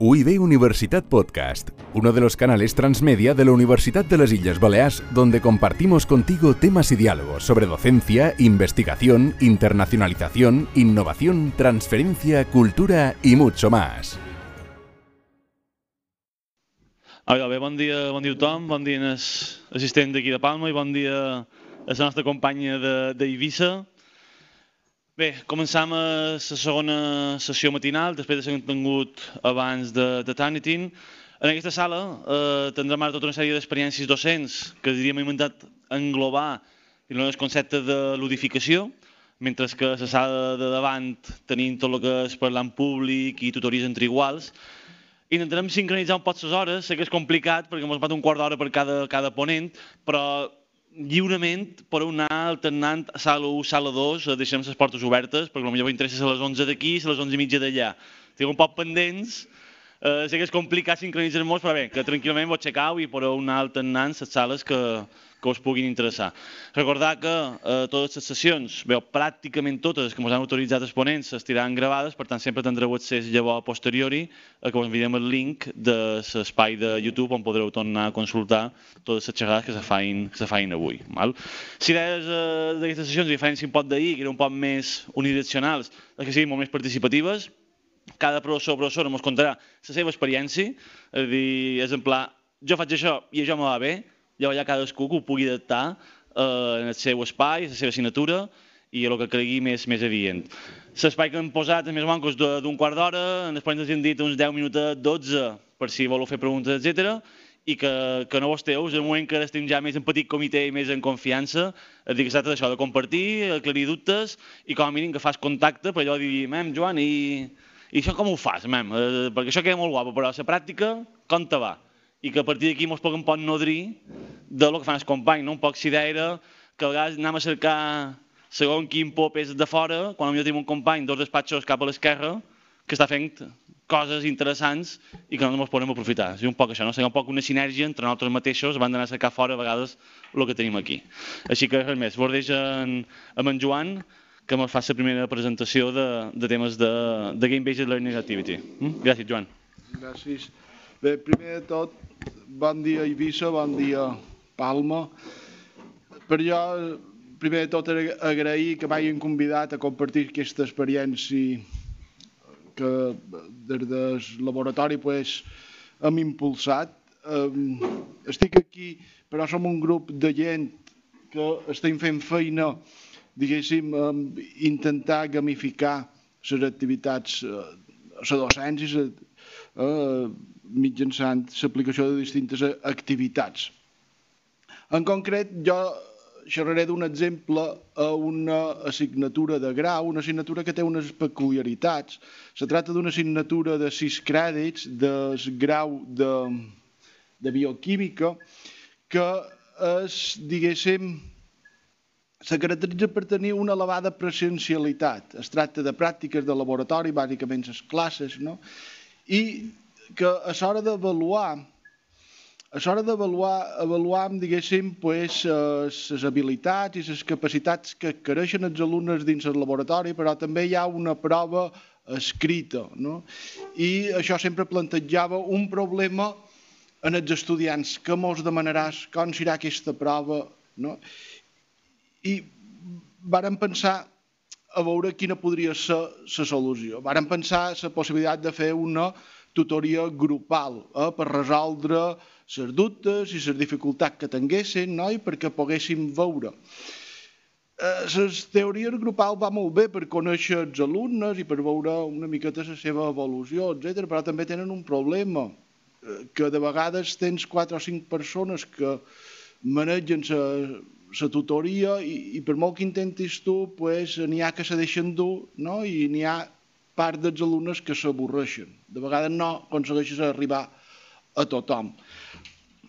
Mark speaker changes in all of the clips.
Speaker 1: UIB Universitat Podcast, uno de los canales transmedia de la Universidad de las Islas Baleares, donde compartimos contigo temas y diálogos sobre docencia, investigación, internacionalización, innovación, transferencia, cultura y mucho más.
Speaker 2: A veure, bé, bon dia, bon dia a de Palma i bon dia a la Bé, començam la segona sessió matinal, després de ser tingut abans de, de Tanitin. En aquesta sala eh, tindrem ara tota una sèrie d'experiències docents que diríem inventat englobar el concepte de ludificació, mentre que a la sala de davant tenim tot el que és parlar en públic i tutories entre iguals. Intentarem sincronitzar un poc les hores, sé que és complicat perquè ens un quart d'hora per cada, cada ponent, però lliurement podeu anar alternant sala 1, sala 2, eh, deixem les portes obertes, perquè potser interessa a les 11 d'aquí i a les 11 i mitja d'allà. Tinc un poc pendents, eh, sé que és complicat sincronitzar molt, però bé, que tranquil·lament vos aixecau i podeu anar alternant les sales que, que us puguin interessar. Recordar que eh, totes les sessions, veu, pràcticament totes que ens han autoritzat els ponents estiran gravades, per tant sempre tindreu accés llavors a posteriori a que us enviem el link de l'espai de YouTube on podreu tornar a consultar totes les xerrades que se feien, que se feien avui. Val? Si idees eh, d'aquestes sessions, a diferència un poc d'ahir, que eren un poc més unidireccionals, que siguin molt més participatives, cada professor o professora ens contarà la seva experiència, és a dir, és en pla, jo faig això i això me va bé, llavors ja cadascú que ho pugui adaptar eh, en el seu espai, la seva assignatura i el que cregui més, més evident. L'espai que hem posat és més manco és d'un quart d'hora, després ens hem dit uns 10 minuts 12 per si voleu fer preguntes, etc i que, que no vos teus, en el moment que estem ja més en petit comitè i més en confiança, et dic que tracta d'això, de compartir, aclarir dubtes i com a mínim que fas contacte per allò de dir, mem, Joan, i, i això com ho fas, mem? Eh, perquè això queda molt guapo, però a la pràctica, com te va? i que a partir d'aquí ens puguem pot nodrir de lo que fan els companys, no? un poc sidera, que a vegades anem a cercar segon quin pop és de fora, quan potser tenim un company dos despatxos cap a l'esquerra que està fent coses interessants i que no ens podem aprofitar. És un poc això, no? Seria un poc una sinergia entre nosaltres mateixos abans d'anar a cercar fora a vegades el que tenim aquí. Així que res més, vos deixo amb en Joan que ens fa la primera presentació de, de temes de, de Game Based Learning Activity. Mm? Gràcies, Joan.
Speaker 3: Gràcies. Bé, primer de tot, bon dia Eivissa, bon dia Palma. Per jo, primer de tot, agrair que m'hagin convidat a compartir aquesta experiència que des del laboratori pues, hem impulsat. Estic aquí, però som un grup de gent que estem fent feina, diguéssim, intentar gamificar les activitats, la docència, eh, mitjançant l'aplicació de distintes activitats. En concret, jo xerraré d'un exemple a una assignatura de grau, una assignatura que té unes peculiaritats. Se tracta d'una assignatura de sis crèdits del grau de, de bioquímica que és, diguéssim, se caracteritza per tenir una elevada presencialitat. Es tracta de pràctiques de laboratori, bàsicament les classes, no? i que a l'hora d'avaluar a l'hora d'avaluar, avaluam, diguéssim, pues, les habilitats i les capacitats que creixen els alumnes dins el laboratori, però també hi ha una prova escrita. No? I això sempre plantejava un problema en els estudiants. Què mos demanaràs? Com serà aquesta prova? No? I vàrem pensar a veure quina podria ser la solució. Varen pensar la possibilitat de fer una tutoria grupal eh, per resoldre les dubtes i les dificultats que tinguessin no? i perquè poguéssim veure. Eh, les teories grupals va molt bé per conèixer els alumnes i per veure una miqueta la seva evolució, etc. però també tenen un problema, eh, que de vegades tens quatre o cinc persones que manegen la tutoria i, i per molt que intentis tu, pues, n'hi ha que se deixen dur no? i n'hi ha part dels alumnes que s'avorreixen. De vegades no aconsegueixes arribar a tothom.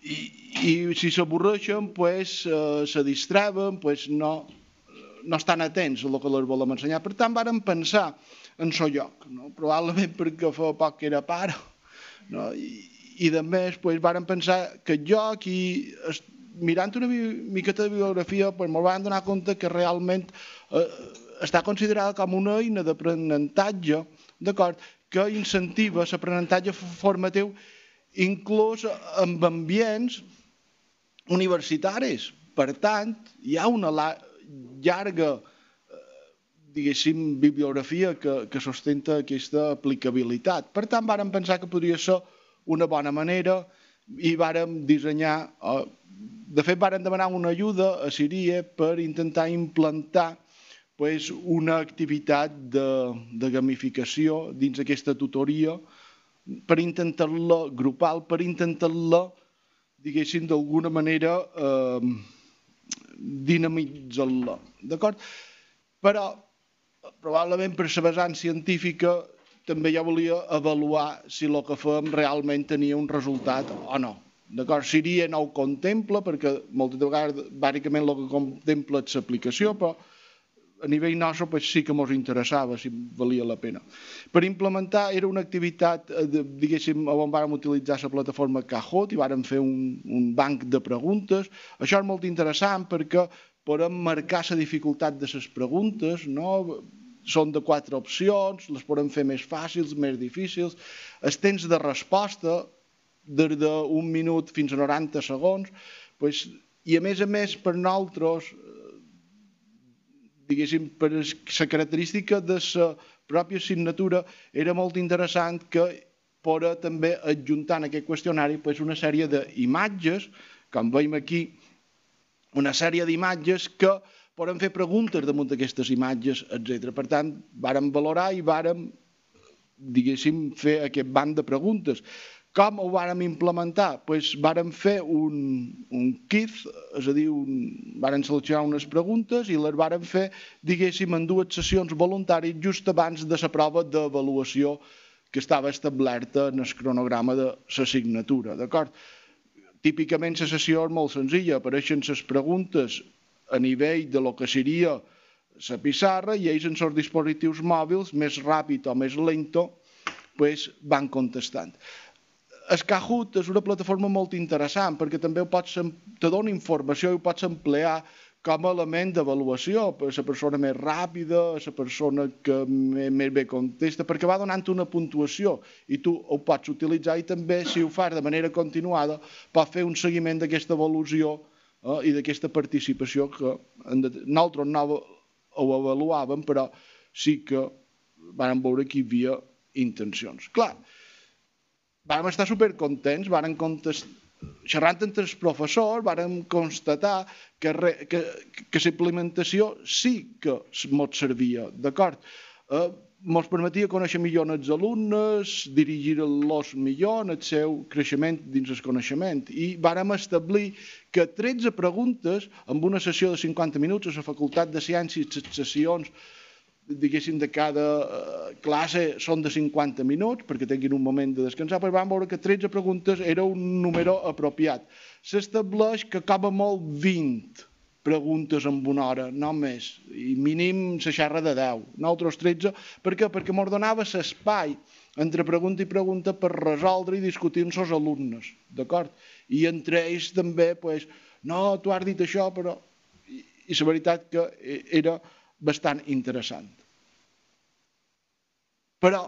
Speaker 3: I, i si s'avorreixen, pues, eh, se distreuen, pues, no, no estan atents a el que els volem ensenyar. Per tant, vàrem pensar en el lloc, no? probablement perquè fa poc que era pare, no? I, i de més, pues, vàrem pensar que jo aquí mirant una miqueta de bibliografia, pues, me'l van donar compte que realment eh, està considerada com una eina d'aprenentatge, d'acord, que incentiva l'aprenentatge formatiu inclús amb ambients universitaris. Per tant, hi ha una llarga diguéssim, bibliografia que, que sustenta aquesta aplicabilitat. Per tant, vàrem pensar que podria ser una bona manera i vàrem dissenyar, de fet, vàrem demanar una ajuda a Siria per intentar implantar pues, una activitat de, de gamificació dins aquesta tutoria per intentar-la grupal, per intentar-la, diguéssim, d'alguna manera eh, dinamitzar-la. D'acord? Però probablement per la vessant científica també ja volia avaluar si el que fem realment tenia un resultat o no. D'acord, Siria no ho contempla perquè moltes vegades bàsicament el que contempla és l'aplicació, però a nivell nostre pues, sí que ens interessava si valia la pena. Per implementar era una activitat, eh, de, diguéssim, on vàrem utilitzar la plataforma Kahoot i vàrem fer un, un banc de preguntes. Això és molt interessant perquè podem marcar la dificultat de les preguntes, no? Són de quatre opcions, les podem fer més fàcils, més difícils. El temps de resposta, des d'un minut fins a 90 segons, pues, i a més a més per nosaltres, diguéssim, per la característica de la pròpia assignatura, era molt interessant que podrà també adjuntar en aquest qüestionari pues, una sèrie d'imatges, com veiem aquí, una sèrie d'imatges que podem fer preguntes damunt d'aquestes imatges, etc. Per tant, vàrem valorar i vàrem, diguéssim, fer aquest banc de preguntes. Com ho vàrem implementar? Pues vàrem fer un, un kit, és a dir, un, vàrem seleccionar unes preguntes i les vàrem fer, diguéssim, en dues sessions voluntàries just abans de la prova d'avaluació que estava establerta en el cronograma de l'assignatura, d'acord? Típicament la sessió és molt senzilla, apareixen les preguntes a nivell de lo que seria la pissarra i ells en els dispositius mòbils, més ràpid o més lento, pues, van contestant. El Kahoot és una plataforma molt interessant perquè també pots, te dona informació i ho pots emplear com a element d'avaluació per la persona més ràpida, la persona que més bé contesta, perquè va donant una puntuació i tu ho pots utilitzar i també, si ho fas de manera continuada, pots fer un seguiment d'aquesta evolució eh, i d'aquesta participació que nosaltres no ho avaluàvem, però sí que vam veure que hi havia intencions. Clar, vam estar supercontents, vam contestar xerrant entre els professors, vàrem constatar que, re, que, que la implementació sí que ens servia, d'acord? Eh, ens permetia conèixer millor els alumnes, dirigir-los millor en el seu creixement dins el coneixement. I vàrem establir que 13 preguntes en una sessió de 50 minuts a la Facultat de Ciències, les sessions diguéssim, de cada eh, classe són de 50 minuts, perquè tinguin un moment de descansar, però vam veure que 13 preguntes era un número apropiat. S'estableix que acaba molt 20 preguntes en una hora, no més, i mínim la xerra de 10, nosaltres 13, per què? Perquè m'ho donava l'espai entre pregunta i pregunta per resoldre i discutir amb els alumnes, d'acord? I entre ells també, pues, no, tu has dit això, però... I, i la veritat que era bastant interessant. Però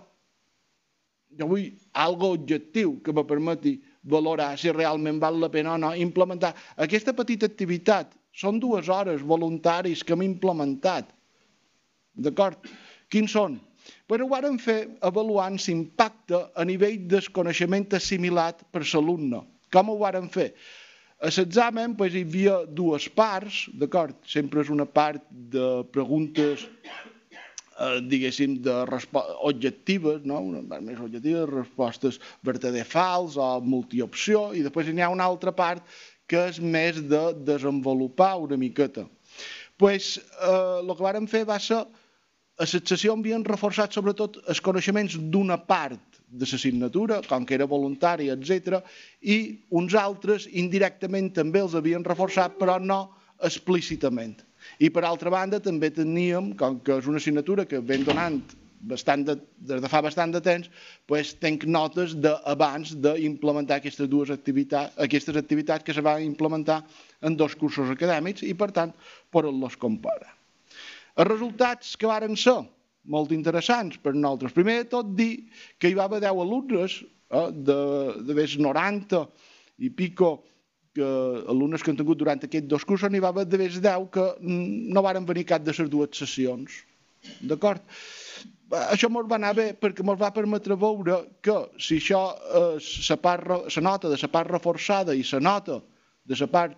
Speaker 3: jo vull algo objectiu que me permeti valorar si realment val la pena o no implementar. Aquesta petita activitat són dues hores voluntaris que hem implementat. D'acord? Quins són? Però ho vàrem fer avaluant l'impacte a nivell del coneixement assimilat per l'alumne. Com ho vàrem fer? A l'examen pues, hi havia dues parts, d'acord? Sempre és una part de preguntes, eh, diguéssim, de objectives, no? una part més objectiva, respostes verdader fals o multiopció, i després hi ha una altra part que és més de desenvolupar una miqueta. pues, eh, que vàrem fer va ser a la sessió havien reforçat sobretot els coneixements d'una part de l'assignatura, com que era voluntària, etc. i uns altres indirectament també els havien reforçat, però no explícitament. I per altra banda també teníem, com que és una assignatura que ven donant bastant de, des de fa bastant de temps, pues, tenc notes d'abans d'implementar aquestes dues activitats, aquestes activitats que se van implementar en dos cursos acadèmics i, per tant, poder-los comparar. Els resultats que varen ser, molt interessants per nosaltres. Primer de tot dir que hi va haver 10 alumnes, eh, de, de més 90 i pico, que alumnes que han tingut durant aquests dos cursos, n'hi va haver de més 10 que no varen venir cap de les dues sessions. D'acord? Això ens va anar bé perquè ens va permetre veure que si això és la, part, la nota de la part reforçada i la nota de la part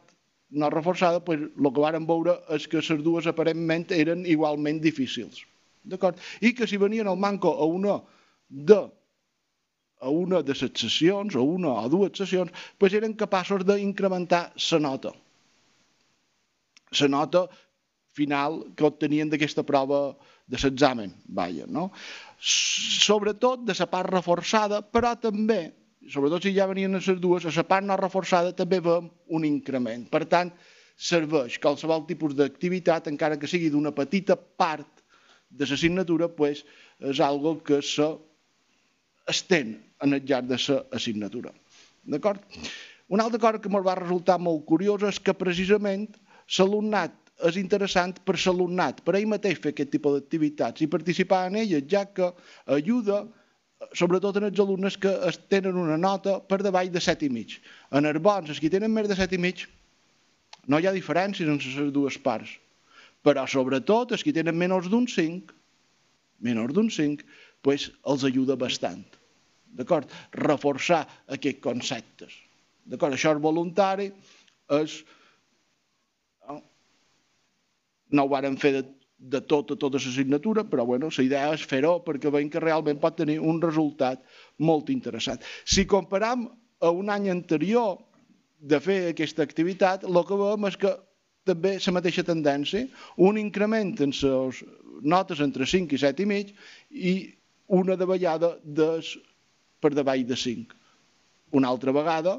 Speaker 3: no reforçada, pues, el que varen veure és que les dues aparentment eren igualment difícils. D'acord? I que si venien al manco a una de a una de les sessions, o una o dues sessions, pues eren capaços d'incrementar la nota. La nota final que obtenien d'aquesta prova de l'examen, vaja, no? Sobretot de la part reforçada, però també sobretot si ja venien les dues, a la part no reforçada també veiem un increment. Per tant, serveix qualsevol tipus d'activitat, encara que sigui d'una petita part de l'assignatura, pues, és algo que se en el llarg de l'assignatura. D'acord? Una altra cosa que ens va resultar molt curiosa és que precisament l'alumnat és interessant per l'alumnat, per ell mateix fer aquest tipus d'activitats i participar en elles, ja que ajuda sobretot en els alumnes que tenen una nota per davall de 7 i mig. En els bons, els que tenen més de 7 i mig, no hi ha diferències entre les dues parts. Però sobretot els que tenen menys d'un 5, menys d'un 5, pues, els ajuda bastant. D'acord? Reforçar aquests conceptes. D'acord? Això és voluntari, és... No ho varen fer de de tota, tota l'assignatura, però bueno, la idea és fer-ho perquè veiem que realment pot tenir un resultat molt interessant. Si comparam a un any anterior de fer aquesta activitat, el que veiem és que també la mateixa tendència, un increment en les notes entre 5 i 7 i mig i una davallada des, per davall de 5. Una altra vegada,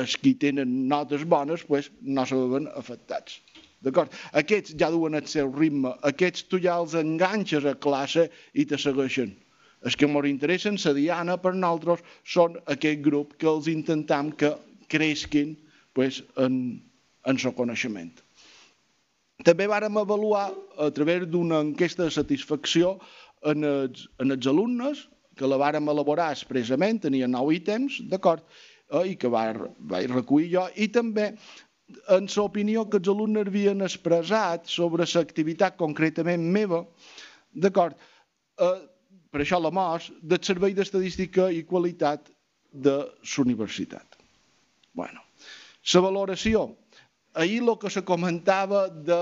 Speaker 3: els que tenen notes bones pues, no se veuen afectats. D'acord? Aquests ja duen el seu ritme, aquests tu ja els enganxes a classe i te segueixen. Els que ens interessen, la Diana, per nosaltres, són aquest grup que els intentam que creixin pues, en, en el coneixement. També vàrem avaluar a través d'una enquesta de satisfacció en els, en els alumnes, que la vàrem elaborar expressament, tenia nou ítems, d'acord, eh, i que va, vaig recollir jo, i també en l'opinió que els alumnes havien expressat sobre l'activitat concretament meva, d'acord, eh, per això la MOS, del Servei d'Estadística i Qualitat de la universitat. Bueno, la valoració. Ahir el que se comentava de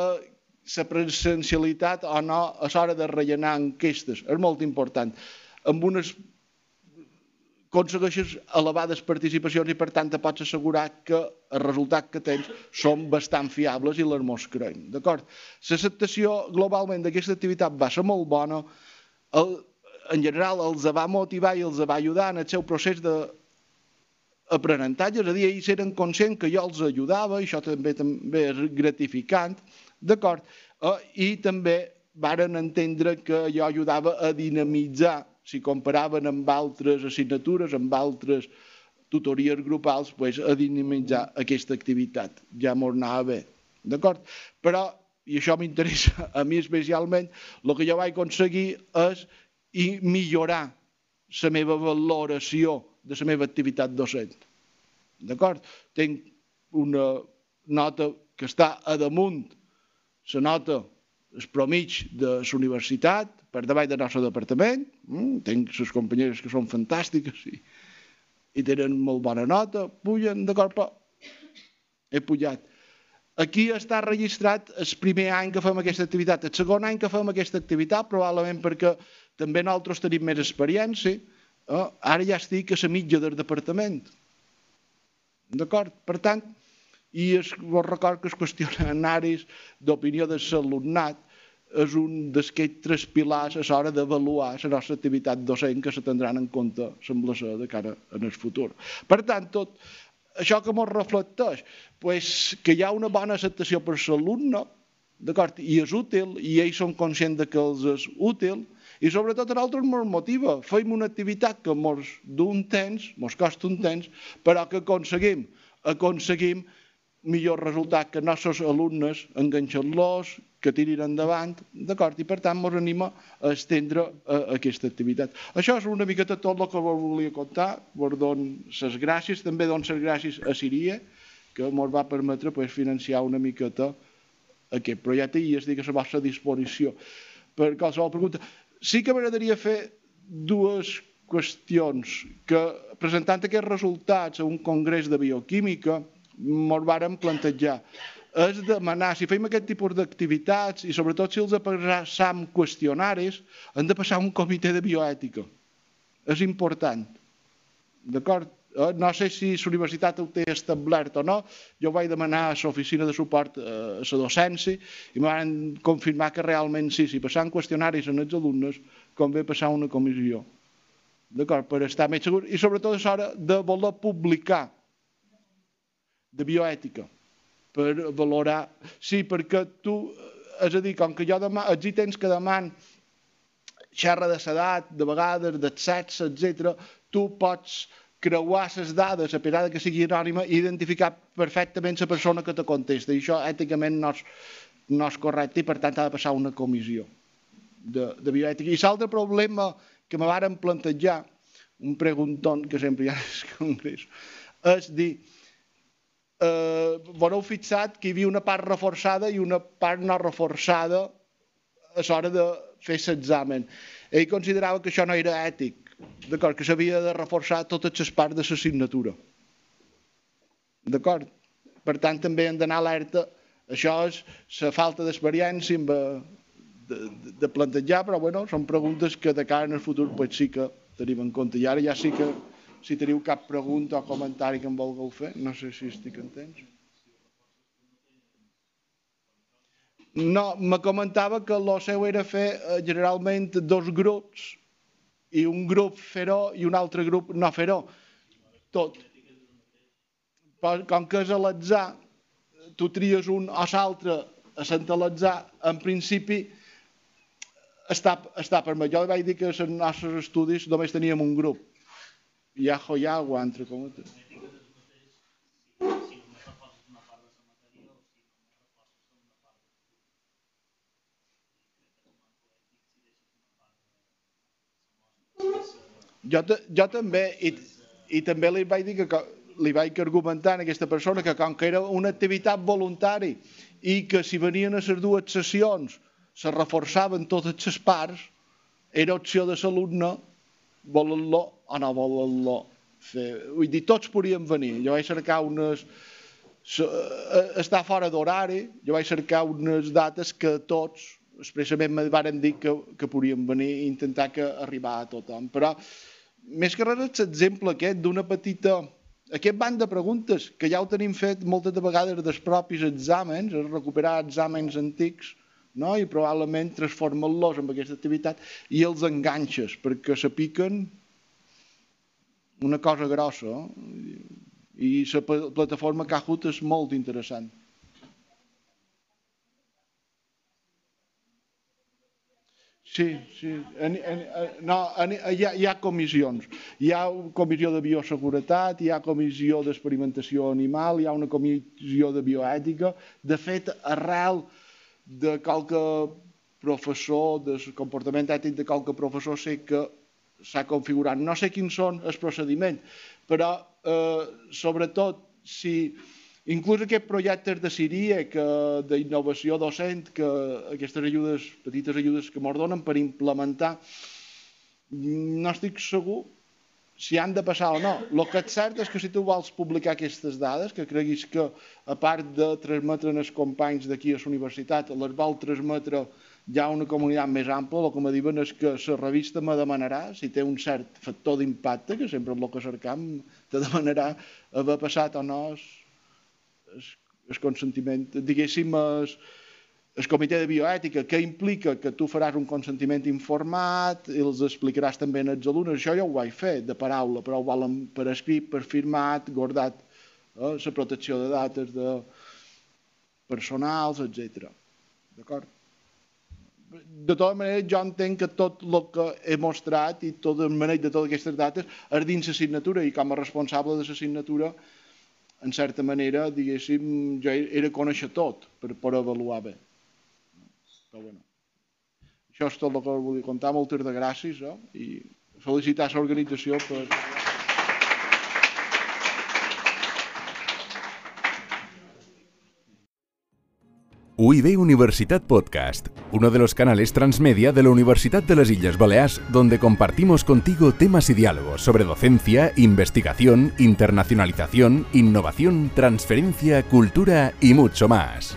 Speaker 3: la presencialitat o no a l'hora de rellenar enquestes és molt important. Amb unes aconsegueixes elevades participacions i per tant te pots assegurar que els resultats que tens són bastant fiables i les mos creiem. D'acord? L'acceptació globalment d'aquesta activitat va ser molt bona, el, en general els va motivar i els va ajudar en el seu procés de aprenentatge, és a dir, ells eren conscients que jo els ajudava, i això també també és gratificant, d'acord? Eh, I també varen entendre que jo ajudava a dinamitzar si comparaven amb altres assignatures, amb altres tutories grupals, pues, a dinamitzar aquesta activitat. Ja m'ho anava bé. D'acord? Però, i això m'interessa a mi especialment, el que jo vaig aconseguir és millorar la meva valoració de la meva activitat docent. D'acord? Tinc una nota que està a damunt la nota el promig de la universitat, per davall del nostre departament. Mm, tenc les companyeres que són fantàstiques i, i tenen molt bona nota, pugen, d'acord, però he pujat. Aquí està registrat el primer any que fem aquesta activitat. El segon any que fem aquesta activitat, probablement perquè també nosaltres tenim més experiència, eh? ara ja estic a la mitja del departament. D'acord? Per tant, i es, vos record que es qüestionaris d'opinió de l'alumnat és un d'aquests tres pilars a l'hora d'avaluar la nostra activitat docent que se tindran en compte, sembla ser, de cara en el futur. Per tant, tot això que ens reflecteix, pues, que hi ha una bona acceptació per l'alumne, d'acord, i és útil, i ells són conscients de que els és útil, i sobretot a nosaltres ens motiva. Fem una activitat que ens d'un temps, ens costa un temps, però que aconseguim, aconseguim millor resultat que nostres alumnes enganxen-los que tirin endavant, d'acord? I per tant ens anima a estendre a aquesta activitat. Això és una miqueta tot el que volia contar, vos dono les gràcies, també dono les gràcies a Siria, que ens va permetre pues, financiar una miqueta aquest projecte i estic a la vostra disposició. Per qualsevol pregunta. Sí que m'agradaria fer dues qüestions que presentant aquests resultats a un congrés de bioquímica ens vàrem plantejar és demanar, si fem aquest tipus d'activitats i sobretot si els passam qüestionaris, hem de passar un comitè de bioètica. És important. D'acord? Eh, no sé si la universitat ho té establert o no. Jo vaig demanar a l'oficina de suport eh, a la docència i me van confirmar que realment sí, si passant qüestionaris en els alumnes, convé passar una comissió. D'acord? Per estar més segur. I sobretot és hora de voler publicar de bioètica per valorar. Sí, perquè tu, és a dir, com que jo demà, els ítems que deman xerra de l'edat, de vegades, del sexe, etc., tu pots creuar les dades, a pesar que sigui anònima, i identificar perfectament la persona que te contesta. I això èticament no és, no és correcte i, per tant, ha de passar una comissió de, de bioètica. I l'altre problema que me varen plantejar, un pregunton que sempre hi ha al congrés, és dir, eh, veureu fixat que hi havia una part reforçada i una part no reforçada a l'hora de fer l'examen. Ell considerava que això no era ètic, d'acord, que s'havia de reforçar totes les parts de l'assignatura. D'acord? Per tant, també hem d'anar alerta. Això és la falta d'experiència de, de, de plantejar, però bueno, són preguntes que de cara en el futur pues, sí que tenim en compte. I ara ja sí que si teniu cap pregunta o comentari que em vulgueu fer, no sé si estic en temps. No, me comentava que el seu era fer eh, generalment dos grups i un grup fer-ho i un altre grup no fer-ho. Tot. Però com que és a l'atzar, tu tries un o l'altre a Sant l'atzar, en principi està, està per mi. Jo vaig dir que en els nostres estudis només teníem un grup Yajo y agua, entre cometes. Jo, jo també, i, i també li vaig dir que li vaig argumentar a aquesta persona que com que era una activitat voluntari i que si venien a les dues sessions se reforçaven totes les parts, era opció de l'alumne voler-lo o no voler-lo fer. Vull dir, tots podríem venir. Jo vaig cercar unes... Eh, està fora d'horari, jo vaig cercar unes dates que tots expressament me varen dir que, que podríem venir i intentar que arribar a tothom. Però, més que res, l'exemple aquest d'una petita... Aquest banc de preguntes, que ja ho tenim fet moltes de vegades dels propis exàmens, recuperar exàmens antics, no? i probablement transformen-los en aquesta activitat i els enganxes perquè se piquen una cosa grossa i la plataforma Kahoot és molt interessant. Sí, sí. En, en, no, en, hi, ha, hi ha comissions. Hi ha comissió de bioseguretat, hi ha comissió d'experimentació animal, hi ha una comissió de bioètica. De fet, arrel de qualque professor, del comportament ètic de qualque professor, sé que s'ha configurat. No sé quins són els procediments, però eh, sobretot si inclús aquests projectes de Siria, que d'innovació docent, que aquestes ajudes, petites ajudes que ens donen per implementar, no estic segur si han de passar o no. El que és cert és que si tu vols publicar aquestes dades, que creguis que a part de transmetre als companys d'aquí a la universitat, les vol transmetre ja una comunitat més ampla, el que me diuen és que la revista me demanarà, si té un cert factor d'impacte, que sempre és el que cercam, te demanarà haver passat o no el consentiment, diguéssim, es, el comitè de bioètica, que implica que tu faràs un consentiment informat els explicaràs també als alumnes. Això ja ho vaig fer, de paraula, però ho volen per escrit, per firmat, guardat, eh, la protecció de dates de personals, etc. D'acord? De tota manera, jo entenc que tot el que he mostrat i tot el maneig de totes aquestes dates és dins l'assignatura i com a responsable de l'assignatura, en certa manera, diguéssim, jo era conèixer tot per, per avaluar bé. Però bueno, això és tot el que volia contar. Moltes de gràcies eh? i felicitar l'organització per...
Speaker 1: UIB Universitat Podcast, uno de los canales transmedia de la Universidad de las Islas Baleares, donde compartimos contigo temas y diálogos sobre docencia, investigación, internacionalización, innovación, transferencia, cultura y mucho más.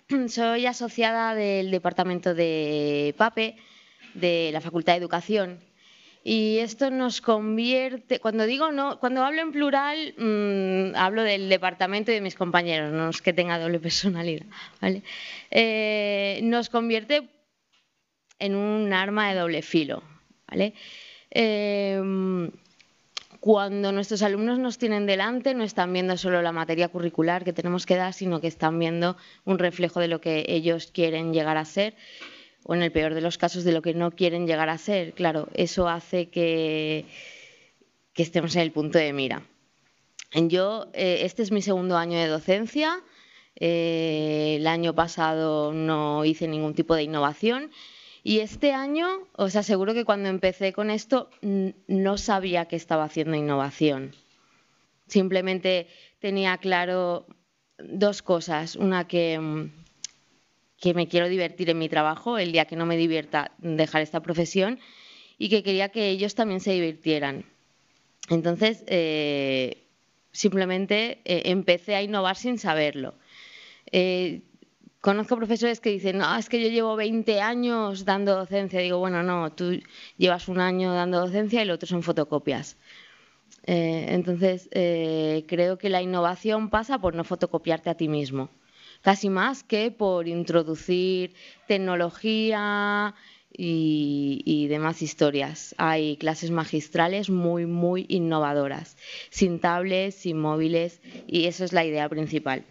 Speaker 4: soy asociada del departamento de PAPE de la Facultad de Educación. Y esto nos convierte, cuando digo no, cuando hablo en plural, mm, hablo del departamento y de mis compañeros, no es que tenga doble personalidad, ¿vale? Eh, nos convierte en un arma de doble filo, ¿vale? Eh, cuando nuestros alumnos nos tienen delante, no están viendo solo la materia curricular que tenemos que dar, sino que están viendo un reflejo de lo que ellos quieren llegar a ser o en el peor de los casos de lo que no quieren llegar a ser. Claro, eso hace que, estemos en el punto de mira. Yo, eh, este es mi segundo año de docencia. Eh, el año pasado no hice ningún tipo de innovación y este año, os aseguro que cuando empecé con esto no sabía que estaba haciendo innovación. Simplemente tenía claro dos cosas. Una, que, mm, que me quiero divertir en mi trabajo, el día que no me divierta, dejar esta profesión, y que quería que ellos también se divirtieran. Entonces, eh, simplemente eh, empecé a innovar sin saberlo. Eh, Conozco profesores que dicen, es que yo llevo 20 años dando docencia. Digo, bueno, no, tú llevas un año dando docencia y el otro son fotocopias. Eh, entonces, eh, creo que la innovación pasa por no fotocopiarte a ti mismo, casi más que por introducir tecnología y, y demás historias. Hay clases magistrales muy, muy innovadoras, sin tablets, sin móviles, y eso es la idea principal.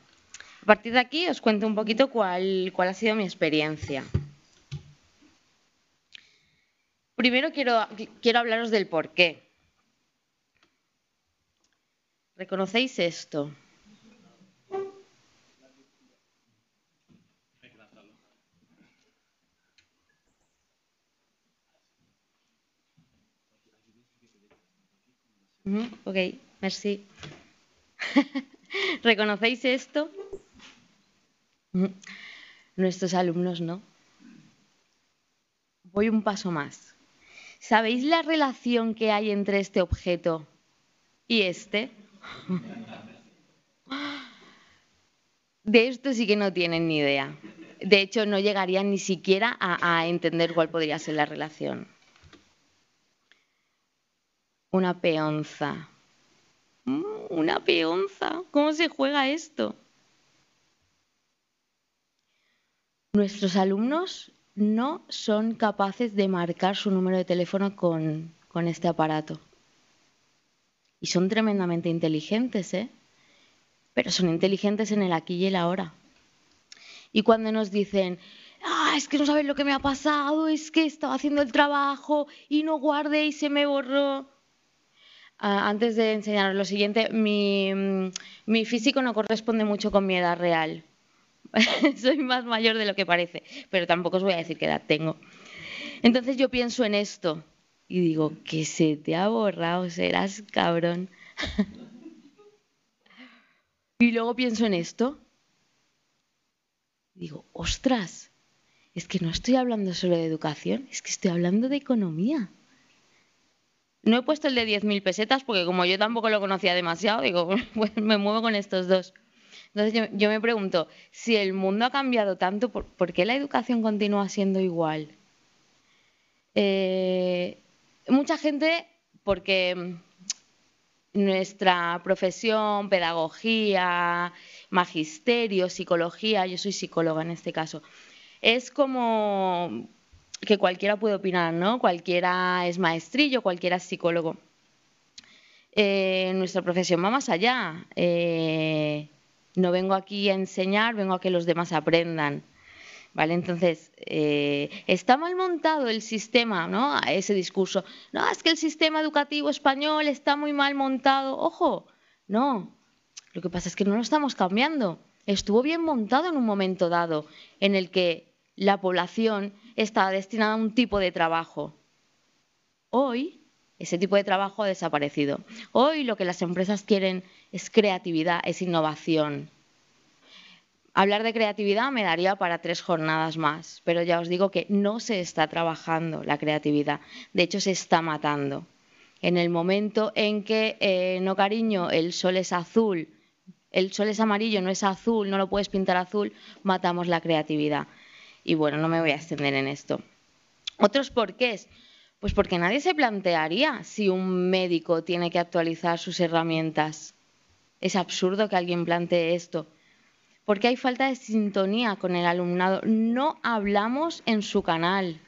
Speaker 4: A partir de aquí os cuento un poquito cuál, cuál ha sido mi experiencia. Primero quiero, quiero hablaros del por qué. ¿Reconocéis esto? Ok, merci. ¿Reconocéis esto? Nuestros alumnos no. Voy un paso más. ¿Sabéis la relación que hay entre este objeto y este? De esto sí que no tienen ni idea. De hecho, no llegarían ni siquiera a, entender cuál podría ser la relación. Una peonza. Mm, una peonza. ¿Cómo se juega esto? Nuestros alumnos no son capaces de marcar su número de teléfono con, este aparato. Y son tremendamente inteligentes, ¿eh? Pero son inteligentes en el aquí y el ahora. Y cuando nos dicen, ah, es que no sabes lo que me ha pasado, es que estaba haciendo el trabajo y no guardé y se me borró. Ah, antes de enseñaros lo siguiente, mi, mi físico no corresponde mucho con mi edad real. soy más mayor de lo que parece, pero tampoco os voy a decir qué edad tengo. Entonces yo pienso en esto y digo, que se te ha borrado, serás cabrón. y luego pienso en esto. Digo, ostras, es que no estoy hablando solo de educación, es que estoy hablando de economía. No he puesto el de 10.000 pesetas porque como yo tampoco lo conocía demasiado, digo, pues me muevo con estos dos. Entonces yo, me pregunto, si el mundo ha cambiado tanto, ¿por, qué la educación continúa siendo igual? Eh, mucha gente, porque nuestra profesión, pedagogía, magisterio, psicología, yo soy psicóloga en este caso, es como que cualquiera puede opinar, ¿no? Cualquiera es maestrillo, cualquiera es psicólogo. Eh, nuestra profesión va más allá. Eh, no vengo aquí a enseñar, vengo a que los demás aprendan. ¿Vale? Entonces, eh, está mal montado el sistema, ¿no? Ese discurso. No, es que el sistema educativo español está muy mal montado. Ojo, no. Lo que pasa es que no lo estamos cambiando. Estuvo bien montado en un momento dado en el que la población estaba destinada a un tipo de trabajo. Hoy, ese tipo de trabajo ha desaparecido. Hoy lo que las empresas quieren es creatividad, es innovación. Hablar de creatividad me daría para tres jornadas más, pero ya os digo que no se está trabajando la creatividad, de hecho se está matando. En el momento en que, eh, no cariño, el sol es azul, el sol es amarillo, no es azul, no lo puedes pintar azul, matamos la creatividad. Y bueno, no me voy a extender en esto. Otros porqués. Pues porque nadie se plantearía si un médico tiene que actualizar sus herramientas. Es absurdo que alguien plantee esto porque hay falta de sintonía con el alumnado. No hablamos en su canal.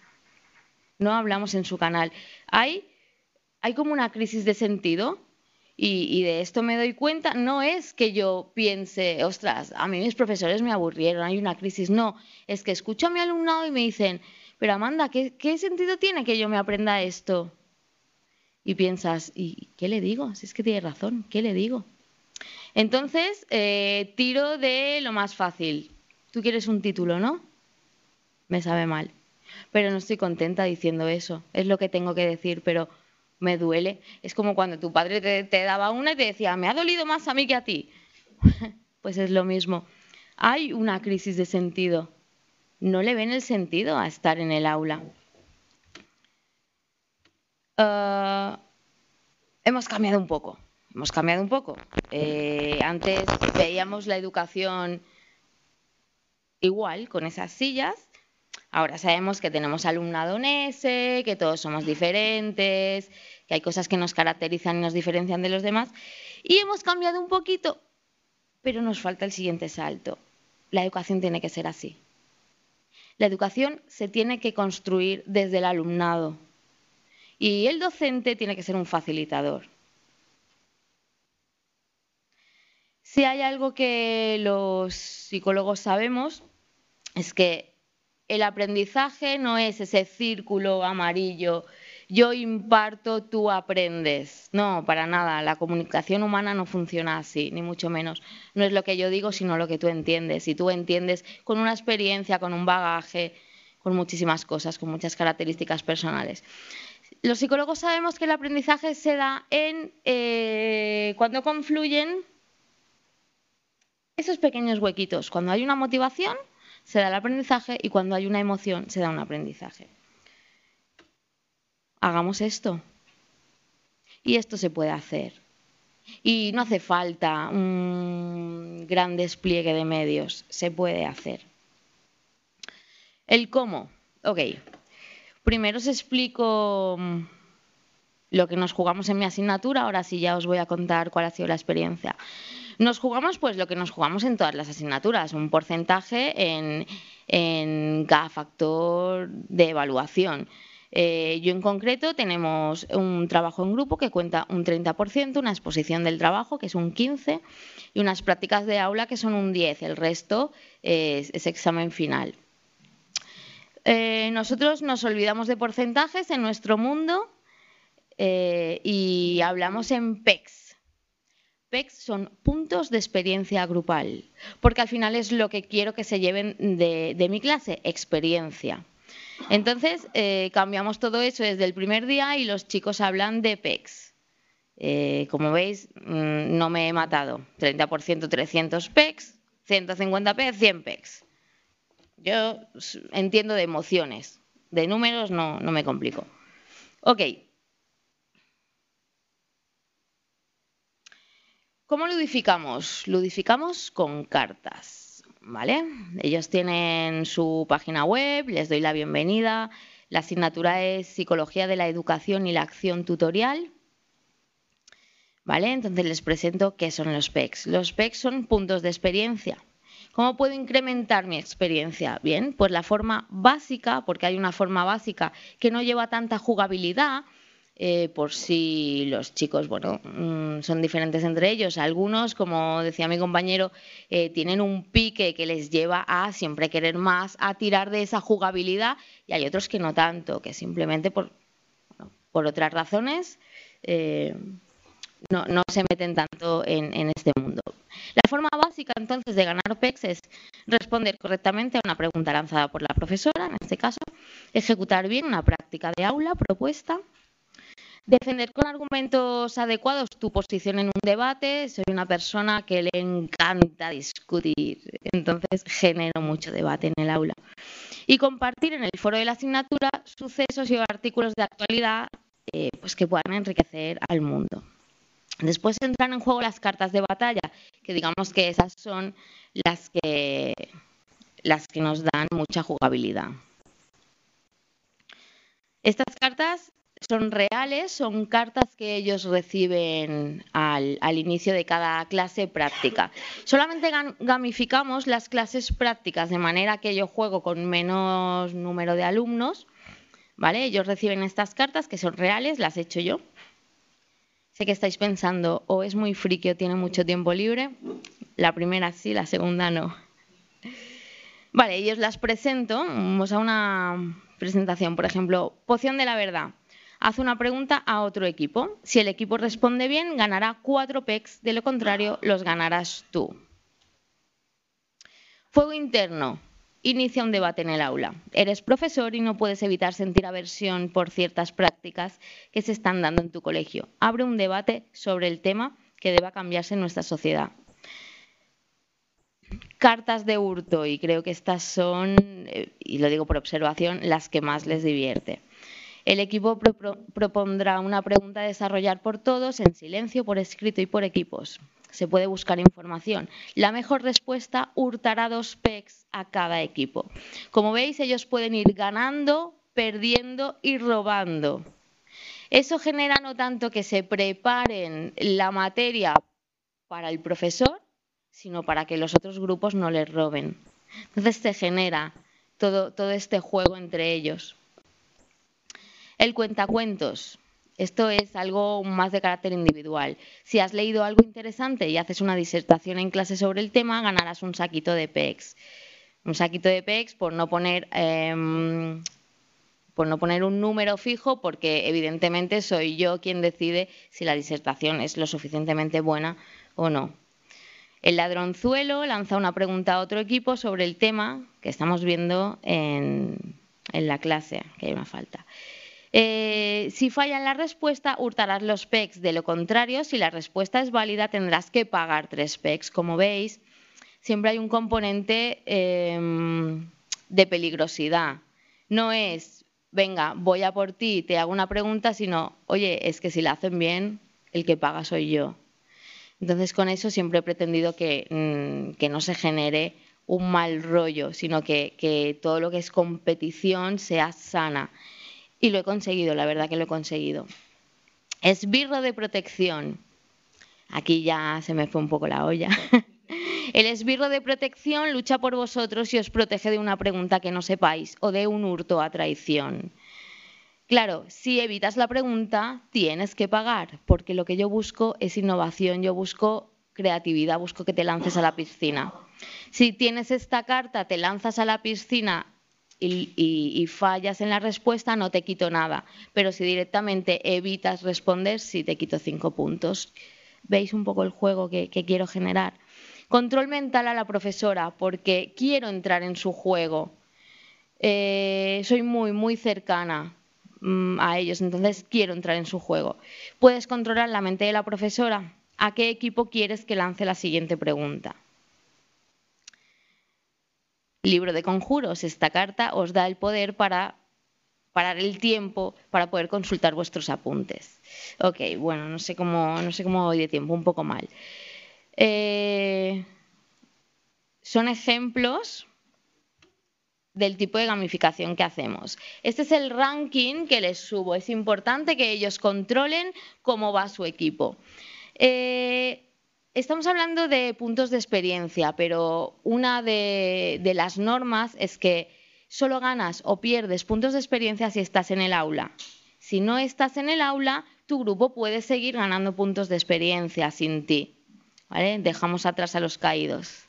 Speaker 4: No hablamos en su canal. Hay, hay como una crisis de sentido y, y, de esto me doy cuenta. No es que yo piense, ostras, a mí mis profesores me aburrieron, hay una crisis. No, es que escucho a mi alumnado y me dicen, pero Amanda, ¿qué, qué sentido tiene que yo me aprenda esto? Y piensas, ¿y qué le digo? Si es que tiene razón, ¿qué le digo? Entonces, eh, tiro de lo más fácil. Tú quieres un título, ¿no? Me sabe mal. Pero no estoy contenta diciendo eso. Es lo que tengo que decir, pero me duele. Es como cuando tu padre te, daba una y te decía, me ha dolido más a mí que a ti. pues es lo mismo. Hay una crisis de sentido. No le ven el sentido a estar en el aula. Ah, hemos cambiado un poco hemos cambiado un poco. Eh, antes veíamos la educación igual, con esas sillas. Ahora sabemos que tenemos alumnado en ese, que todos somos diferentes, que hay cosas que nos caracterizan y nos diferencian de los demás. Y hemos cambiado un poquito, pero nos falta el siguiente salto. La educación tiene que ser así. La educación se tiene que construir desde el alumnado. Y el docente tiene que ser un facilitador. Si hay algo que los psicólogos sabemos, es que el aprendizaje no es ese círculo amarillo, yo imparto, tú aprendes. No, para nada, la comunicación humana no funciona así, ni mucho menos. No es lo que yo digo, sino lo que tú entiendes. Y tú entiendes con una experiencia, con un bagaje, con muchísimas cosas, con muchas características personales. Los psicólogos sabemos que el aprendizaje se da en eh, cuando confluyen esos pequeños huequitos. Cuando hay una motivación, se da el aprendizaje y cuando hay una emoción, se da un aprendizaje. Hagamos esto. Y esto se puede hacer. Y no hace falta un gran despliegue de medios, se puede hacer. El cómo. Ok. Primero os explico mm, lo que nos jugamos en mi asignatura, ahora sí ya os voy a contar cuál ha sido la experiencia. Nos jugamos pues lo que nos jugamos en todas las asignaturas, un porcentaje en, cada factor de evaluación. Eh, yo en concreto tenemos un trabajo en grupo que cuenta un 30%, una exposición del trabajo que es un 15% y unas prácticas de aula que son un 10%. El resto es, examen final. Eh, nosotros nos olvidamos de porcentajes en nuestro mundo eh, y hablamos en PECs. PECs son puntos de experiencia grupal, porque al final es lo que quiero que se lleven de, mi clase, experiencia. Entonces, eh, cambiamos todo eso desde el primer día y los chicos hablan de PECs. Eh, como veis, mm, no me he matado. 30% 300 PECs, 150 PECs, 100 PECs. Yo entiendo de emociones, de números no, no me complico. Ok, ¿Cómo ludificamos? Ludificamos con cartas, ¿vale? Ellos tienen su página web, les doy la bienvenida. La asignatura es Psicología de la Educación y la Acción Tutorial. ¿Vale? Entonces les presento qué son los PECs. Los PECs son puntos de experiencia. ¿Cómo puedo incrementar mi experiencia? Bien, pues la forma básica, porque hay una forma básica que no lleva tanta jugabilidad, eh, por si los chicos, bueno, mm, son diferentes entre ellos. Algunos, como decía mi compañero, eh, tienen un pique que les lleva a siempre querer más, a tirar de esa jugabilidad, y hay otros que no tanto, que simplemente por, por otras razones eh, no, no, se meten tanto en, en este mundo. La forma básica entonces de ganar PEX es responder correctamente a una pregunta lanzada por la profesora, en este caso, ejecutar bien una práctica de aula propuesta, defender con argumentos adecuados tu posición en un debate. Soy una persona que le encanta discutir, entonces genero mucho debate en el aula. Y compartir en el foro de la asignatura sucesos y artículos de actualidad eh, pues que puedan enriquecer al mundo. Después entran en juego las cartas de batalla, que digamos que esas son las que, las que nos dan mucha jugabilidad. Estas cartas son reales, son cartas que ellos reciben al, al, inicio de cada clase práctica. Solamente gamificamos las clases prácticas de manera que yo juego con menos número de alumnos. ¿vale? Ellos reciben estas cartas que son reales, las he hecho yo. Sé que estáis pensando, o es muy friki o tiene mucho tiempo libre. La primera sí, la segunda no. Vale, ellos las presento. Vamos a una presentación, por ejemplo, poción de la verdad. Haz una pregunta a otro equipo. Si el equipo responde bien, ganará cuatro PECs, de lo contrario, los ganarás tú. Fuego interno inicia un debate en el aula. Eres profesor y no puedes evitar sentir aversión por ciertas prácticas que se están dando en tu colegio. Abre un debate sobre el tema que deba cambiarse en nuestra sociedad. Cartas de hurto, y creo que estas son, eh, y lo digo por observación, las que más les divierte. El equipo propondrá una pregunta a desarrollar por todos, en silencio, por escrito y por equipos se puede buscar información. La mejor respuesta hurtará dos PECs a cada equipo. Como veis, ellos pueden ir ganando, perdiendo y robando. Eso genera no tanto que se preparen la materia para el profesor, sino para que los otros grupos no les roben. Entonces se genera todo, este juego entre ellos. El cuentacuentos. Esto es algo más de carácter individual. Si has leído algo interesante y haces una disertación en clase sobre el tema, ganarás un saquito de PEX. Un saquito de PEX por no poner... Em, por no poner un número fijo, porque evidentemente soy yo quien decide si la disertación es lo suficientemente buena o no. El ladronzuelo lanza una pregunta a otro equipo sobre el tema que estamos viendo en, en la clase, que hay una falta. Eh, si fallan la respuesta, hurtarás los PECs. De lo contrario, si la respuesta es válida, tendrás que pagar tres PECs. Como veis, siempre hay un componente em, de peligrosidad. No es, venga, voy a por ti, te hago una pregunta, sino, oye, es que si la hacen bien, el que paga soy yo. Entonces, con eso siempre he pretendido que, mm, no se genere un mal rollo, sino que todo lo que es competición sea sana y lo he conseguido, la verdad que lo he conseguido. Esbirro de protección. Aquí ya se me fue un poco la olla. El esbirro de protección lucha por vosotros y os protege de una pregunta que no sepáis o de un hurto a traición. Claro, si evitas la pregunta, tienes que pagar, porque lo que yo busco es innovación, yo busco creatividad, busco que te lances a la piscina. Si tienes esta carta, te lanzas a la piscina y, fallas en la respuesta, no te quito nada. Pero si directamente evitas responder, sí te quito cinco puntos. ¿Veis un poco el juego que, quiero generar? Control mental a la profesora, porque quiero entrar en su juego. Eh, soy muy, muy cercana mm, a ellos, entonces quiero entrar en su juego. Puedes controlar la mente de la profesora. ¿A qué equipo quieres que lance la siguiente pregunta? Libro de conjuros. Esta carta os da el poder para parar el tiempo para poder consultar vuestros apuntes. Ok, bueno, no sé cómo, no sé cómo voy de tiempo, un poco mal. Eh, son ejemplos del tipo de gamificación que hacemos. Este es el ranking que les subo. Es importante que ellos controlen cómo va su equipo. Eh, estamos hablando de puntos de experiencia, pero una de, las normas es que solo ganas o pierdes puntos de experiencia si estás en el aula. Si no estás en el aula, tu grupo puede seguir ganando puntos de experiencia sin ti. ¿vale? Dejamos atrás a los caídos.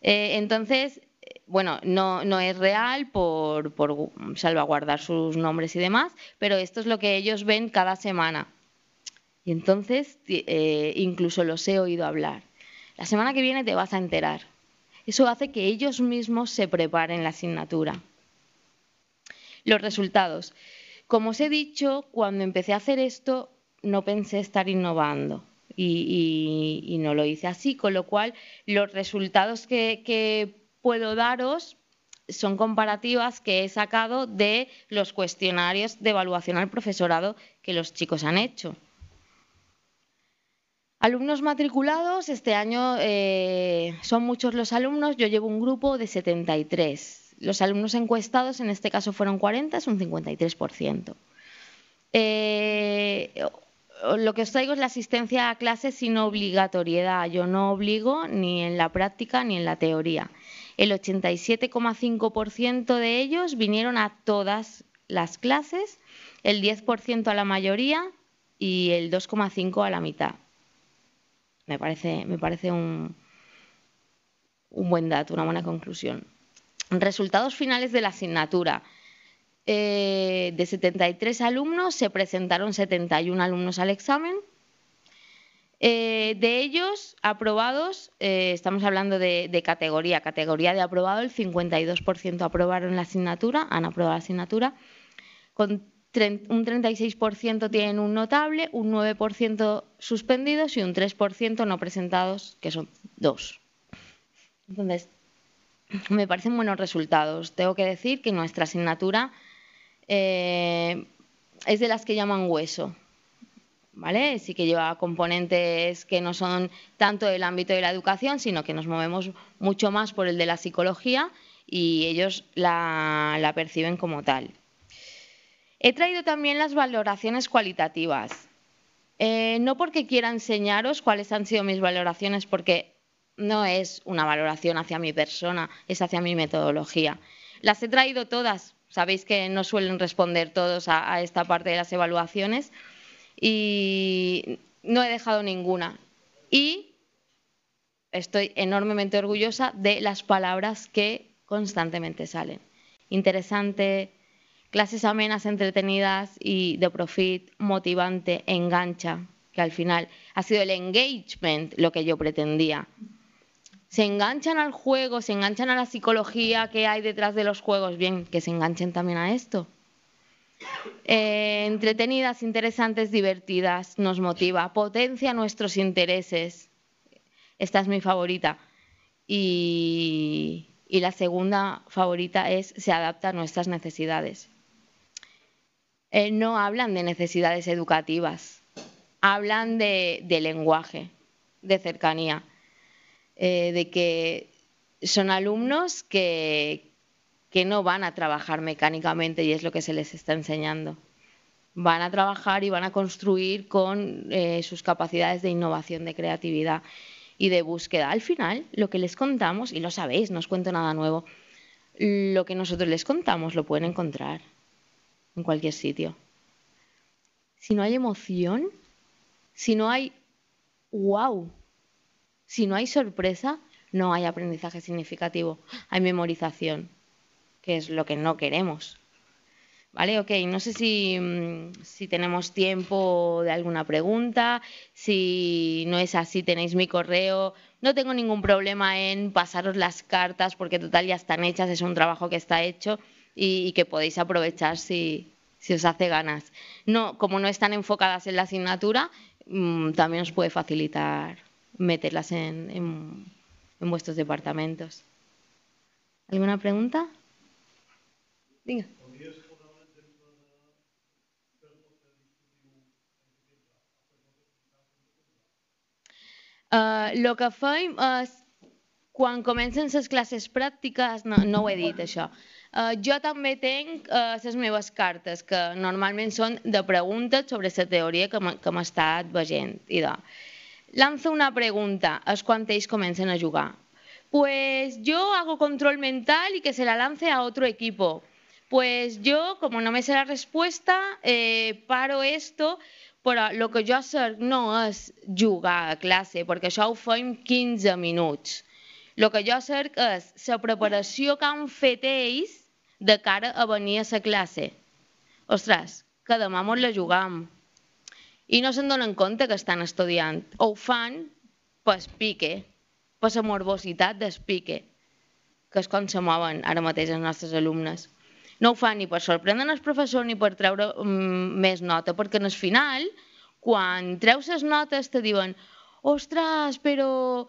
Speaker 4: Eh, entonces, bueno, no, no, es real por, por, salvaguardar sus nombres y demás, pero esto es lo que ellos ven cada semana. Y entonces, eh, incluso los he oído hablar. La semana que viene te vas a enterar. Eso hace que ellos mismos se preparen la asignatura. Los resultados. Como os he dicho, cuando empecé a hacer esto, no pensé estar innovando. Y, no lo hice así, con lo cual los resultados que, puedo daros son comparativas que he sacado de los cuestionarios de evaluación al profesorado que los chicos han hecho. Alumnos matriculados, este año eh, son muchos los alumnos, yo llevo un grupo de 73. Los alumnos encuestados, en este caso fueron 40, es un 53%. Eh, lo que os traigo es la asistencia a clases sin obligatoriedad. Yo no obligo ni en la práctica ni en la teoría. El 87,5% de ellos vinieron a todas las clases, el 10% a la mayoría y el 2,5% a la mitad. Me parece, me parece un, un buen dato, una buena conclusión. Resultados finales de la asignatura. Eh, de 73 alumnos se presentaron 71 alumnos al examen. Eh, de ellos, aprobados, eh, estamos hablando de, categoría, categoría de aprobado, el 52% aprobaron la asignatura, han aprobado la asignatura, con un 36% tienen un notable, un 9% suspendidos y un 3% no presentados, que son dos. Entonces, me parecen buenos resultados. Tengo que decir que nuestra asignatura eh, es de las que llaman hueso. ¿Vale? Sí que lleva componentes que no son tanto del ámbito de la educación, sino que nos movemos mucho más por el de la psicología y ellos la, perciben como tal. He traído también las valoraciones cualitativas. Eh, no porque quiera enseñaros cuáles han sido mis valoraciones, porque no es una valoración hacia mi persona, es hacia mi metodología. Las he traído todas Sabéis que no suelen responder todos a, esta parte de las evaluaciones y no he dejado ninguna. Y estoy enormemente orgullosa de las palabras que constantemente salen. Interesante, clases amenas, entretenidas y de profit, motivante, engancha, que al final ha sido el engagement lo que yo pretendía se enganchan al juego, se enganchan a la psicología que hay detrás de los juegos, bien, que se enganchen también a esto. Eh, entretenidas, interesantes, divertidas, nos motiva, potencia nuestros intereses. Esta es mi favorita. Y, la segunda favorita es se adapta a nuestras necesidades. Eh, no hablan de necesidades educativas, hablan de lenguaje, de cercanía eh, de que son alumnos que, no van a trabajar mecánicamente y es lo que se les está enseñando. Van a trabajar y van a construir con eh, sus capacidades de innovación, de creatividad y de búsqueda. Al final, lo que les contamos, y lo sabéis, no os cuento nada nuevo, lo que nosotros les contamos lo pueden encontrar en cualquier sitio. Si no hay emoción, si no hay wow, si no hay sorpresa, no hay aprendizaje significativo, hay memorización, que es lo que no queremos. ¿Vale? Ok, no sé si, mm, si, tenemos tiempo de alguna pregunta, si no es así tenéis mi correo, no tengo ningún problema en pasaros las cartas porque total ya están hechas, es un trabajo que está hecho y, que podéis aprovechar si, si, os hace ganas. No, como no están enfocadas en la asignatura, mm, también os puede facilitar meterlas en, en, vuestros departamentos. ¿Alguna pregunta? Diga. Uh, lo que fem és, quan comencen les classes pràctiques, no, no ho he dit això, uh, jo també tenc uh, les meves cartes, que normalment són de preguntes sobre la teoria que m'he estat veient. I de, lanza una pregunta, es cuando ellos comienzan a jugar. Pues yo hago control mental y que se la lance a otro equipo. Pues yo, como no me sé la respuesta, eh, paro esto, però el que jo sé no és jugar a classe, perquè això ho fem 15 minuts. El que jo sé és la preparació que han fet ells de cara a venir a la classe. Ostres, que demà mos la jugam. I no se'n donen compte que estan estudiant. O ho fan per pique, per la morbositat del pique, que és com se mouen ara mateix els nostres alumnes. No ho fan ni per sorprendre el professor ni per treure mm, més nota, perquè en el final, quan treus les notes, te diuen «Ostres, però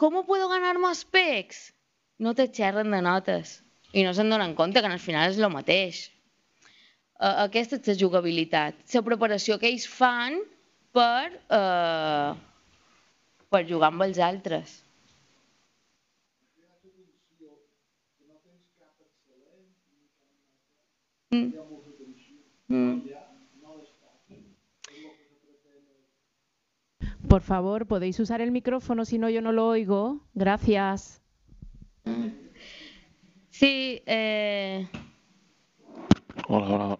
Speaker 4: com puedo ganar més pecs?» No te xerren de notes i no se'n donen compte que al final és el mateix. Uh, aquesta és la jugabilitat, la preparació que ells fan per, uh, per jugar amb els altres. Mm. Mm.
Speaker 5: Por favor, podéis usar el micrófono, si no yo no lo oigo. Gracias.
Speaker 4: Sí, eh...
Speaker 2: Hola, hola.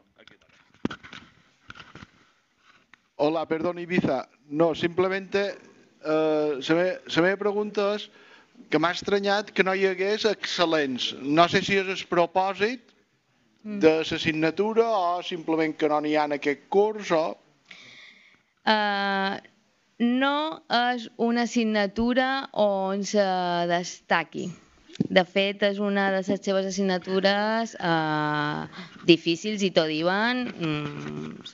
Speaker 3: Hola, perdón, Ibiza. No, simplemente eh, la, me, la meva pregunta és que m'ha estranyat que no hi hagués excel·lents. No sé si és el propòsit de l'assignatura o simplement que no n'hi ha en aquest curs o...
Speaker 4: Uh, no és una assignatura on se destaqui. De fet, és una de les seves assignatures uh, difícils i t'ho diuen mm,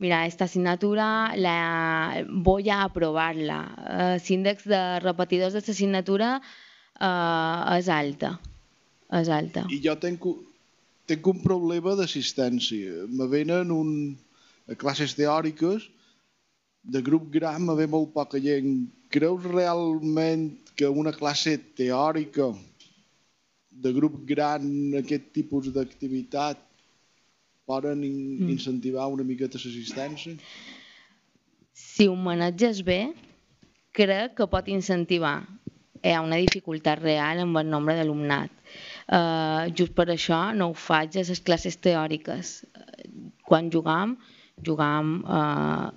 Speaker 4: mira, esta asignatura la voy a aprovarla. Uh, L'índex de repetidors d'aquesta assignatura uh, és alta. És alta.
Speaker 3: I jo tenc, tenc un problema d'assistència. Me venen un, a classes teòriques, de grup gran me ve molt poca gent. Creus realment que una classe teòrica de grup gran, aquest tipus d'activitat, poden in mm. incentivar una miqueta l'assistència?
Speaker 4: Si ho maneges bé, crec que pot incentivar. Hi ha una dificultat real amb el nombre d'alumnat. Uh, just per això no ho faig a les classes teòriques. Quan jugam, jugam uh,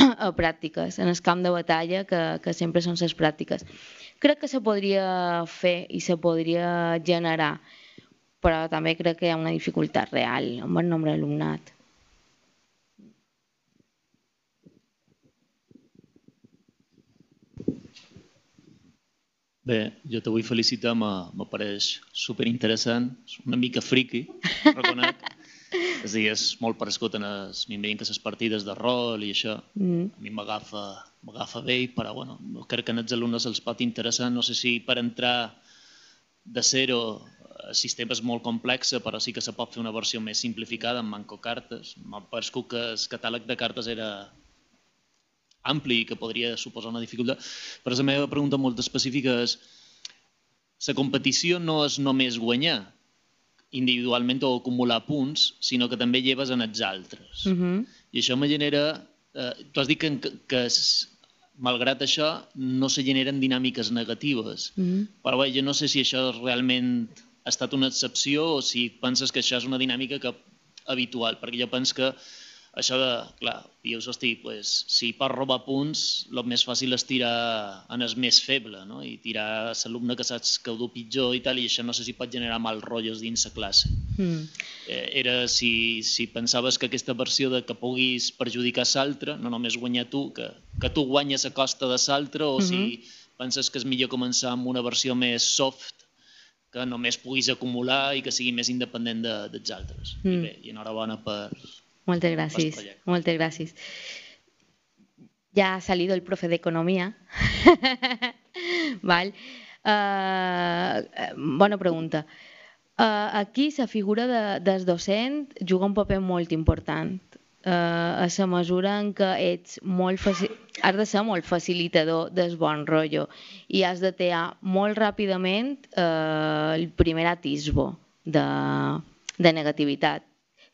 Speaker 4: a pràctiques, en el camp de batalla, que, que sempre són les pràctiques. Crec que se podria fer i se podria generar però també crec que hi ha una dificultat real amb el nombre d'alumnat.
Speaker 6: Bé, jo te vull felicitar, m'apareix superinteressant, una mica friqui, reconec. és a dir, és molt parescut en es, m'imagino que les partides de rol i això, mm. a mi m'agafa bé, però bueno, crec que en els alumnes els pot interessar, no sé si per entrar de zero el sistema és molt complex, però sí que se pot fer una versió més simplificada amb manco cartes. M'ha paregut que el catàleg de cartes era ampli i que podria suposar una dificultat. Però la meva pregunta molt específica és la competició no és només guanyar individualment o acumular punts, sinó que també lleves en els altres. Uh -huh. I això me genera... Eh, tu has dit que, que malgrat això no se generen dinàmiques negatives, uh -huh. però bé, jo no sé si això realment ha estat una excepció o si penses que això és una dinàmica que, habitual, perquè jo penso que això de, clar, dius, hosti, pues, si pots robar punts, el més fàcil és tirar en el més feble, no? i tirar a l'alumne que saps que ho du pitjor i tal, i això no sé si pot generar mal rotllos dins la classe. Mm. Eh, era si, si pensaves que aquesta versió de que puguis perjudicar l'altre, no només guanyar tu, que, que tu guanyes a costa de l'altre, o mm -hmm. si mm-hmm. penses que és millor començar amb una versió més soft que només puguis acumular i que sigui més independent de, dels altres. Mm. I bé, i enhorabona per...
Speaker 4: Moltes gràcies, moltes gràcies. Ya ha salido el profe de economía. ¿Vale? Uh, bona pregunta. Uh, aquí la figura de, del docent juga un paper molt important eh, a la mesura en què ets molt has de ser molt facilitador del bon rotllo i has de tear molt ràpidament eh, el primer atisbo de, de negativitat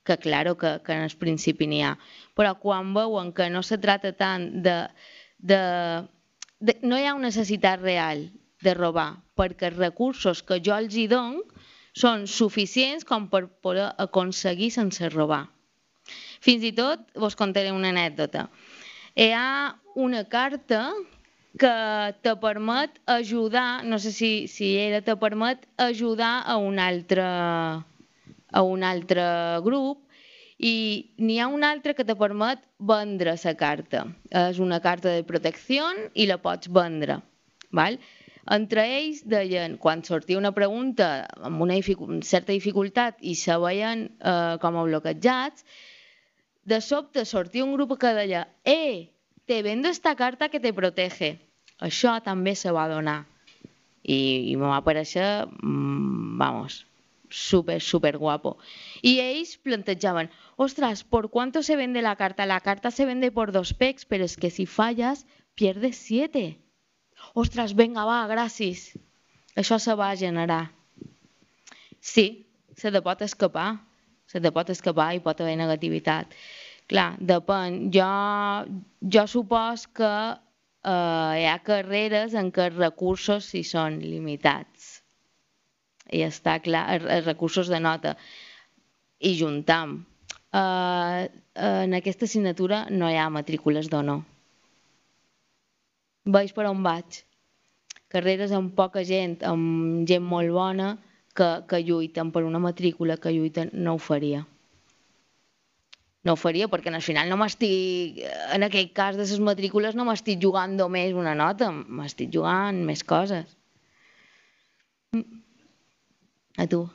Speaker 4: que claro que, que en el principi n'hi ha però quan veuen que no se trata tant de de, de, no hi ha una necessitat real de robar, perquè els recursos que jo els hi dono són suficients com per poder aconseguir sense robar. Fins i tot, vos contaré una anècdota. Hi ha una carta que te permet ajudar, no sé si, si era, te permet ajudar a un altre, a un altre grup i n'hi ha una altra que te permet vendre la carta. És una carta de protecció i la pots vendre. Val? Entre ells deien, quan sortia una pregunta amb una certa dificultat i se veien eh, com a bloquejats, de sobte sortia un grup que deia «Eh, te vendo esta carta que te protege». Això també se va donar. I, i me va aparèixer, mmm, vamos, súper, súper guapo. Y ells plantejaven, ostras, ¿por cuánto se vende la carta? La carta se vende por dos pecs, pero es que si fallas, pierdes siete. Ostres, vinga, va, gràcies. Això se va generar. Sí, se te pot escapar. Se te pot escapar i pot haver negativitat. Clar, depèn. Jo, jo supos que eh, hi ha carreres en què els recursos sí són limitats. I està clar, els, recursos de nota. I juntam. Eh, en aquesta assignatura no hi ha matrícules d'honor veig per on vaig. Carreres amb poca gent, amb gent molt bona, que, que lluiten per una matrícula, que lluiten, no ho faria. No ho faria perquè al final no m'estic, en aquest cas de les matrícules no m'estic jugant només una nota, m'estic jugant més coses. A tu.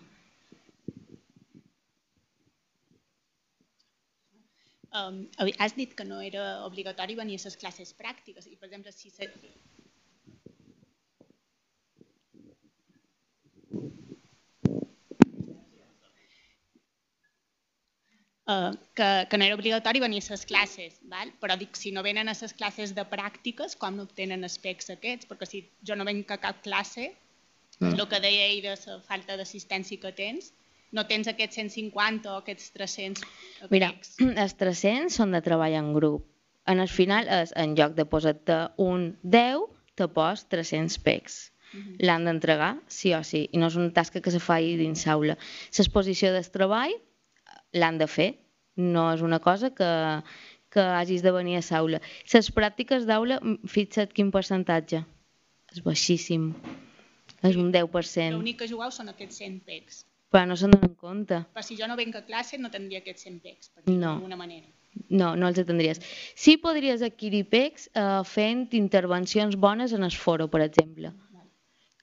Speaker 7: um, has dit que no era obligatori venir a les classes pràctiques i, per exemple, si se... Uh, que, que no era obligatori venir a les classes, val? però dic, si no venen a les classes de pràctiques, com no obtenen specs aquests? Perquè si jo no venc a cap classe, mm. el que deia ell de la falta d'assistència que tens, no tens aquests 150 o aquests 300
Speaker 4: Mira, els 300 són de treball en grup. En el final, és, en lloc de posar-te un 10, te pos 300 pecs. Uh -huh. L'han d'entregar, sí o sí, i no és una tasca que se faci dins aula. L'exposició del treball l'han de fer, no és una cosa que, que hagis de venir a l'aula. Les pràctiques d'aula, fixa't quin percentatge. És baixíssim. És un 10%.
Speaker 7: L'únic que jugueu són aquests 100 pecs
Speaker 4: però no se'n donen compte.
Speaker 7: Però si jo no venc a classe no tindria aquests 100 pecs, per
Speaker 4: dir no.
Speaker 7: d'alguna manera.
Speaker 4: No, no els tindries. Sí podries adquirir pecs eh, fent intervencions bones en el foro, per exemple,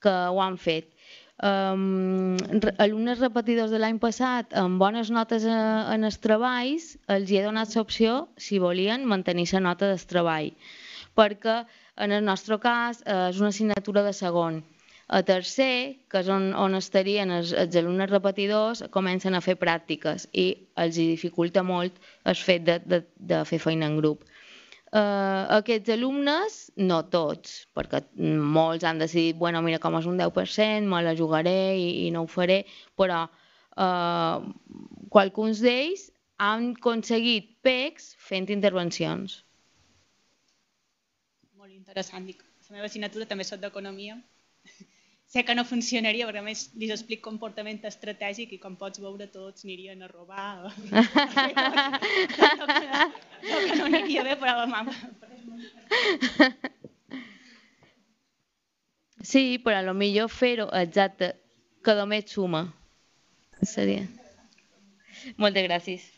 Speaker 4: que ho han fet. Um, alumnes repetidors de l'any passat amb bones notes a, eh, en els treballs els hi he donat l'opció si volien mantenir la nota del treball perquè en el nostre cas eh, és una assignatura de segon a tercer, que és on, on estarien els, els alumnes repetidors, comencen a fer pràctiques i els dificulta molt el fet de, de, de fer feina en grup. Uh, aquests alumnes, no tots, perquè molts han decidit, bueno, mira, com és un 10%, me la jugaré i, i no ho faré, però uh, qualcuns d'ells han aconseguit PECs fent intervencions.
Speaker 7: Molt interessant. La meva assignatura també soc d'economia sé que no funcionaria, perquè a més li explico comportament estratègic i com pots veure tots anirien a robar. no, que no aniria bé, però mama.
Speaker 4: Sí, però a lo millor fer-ho exacte, que només suma. Seria. Moltes gràcies.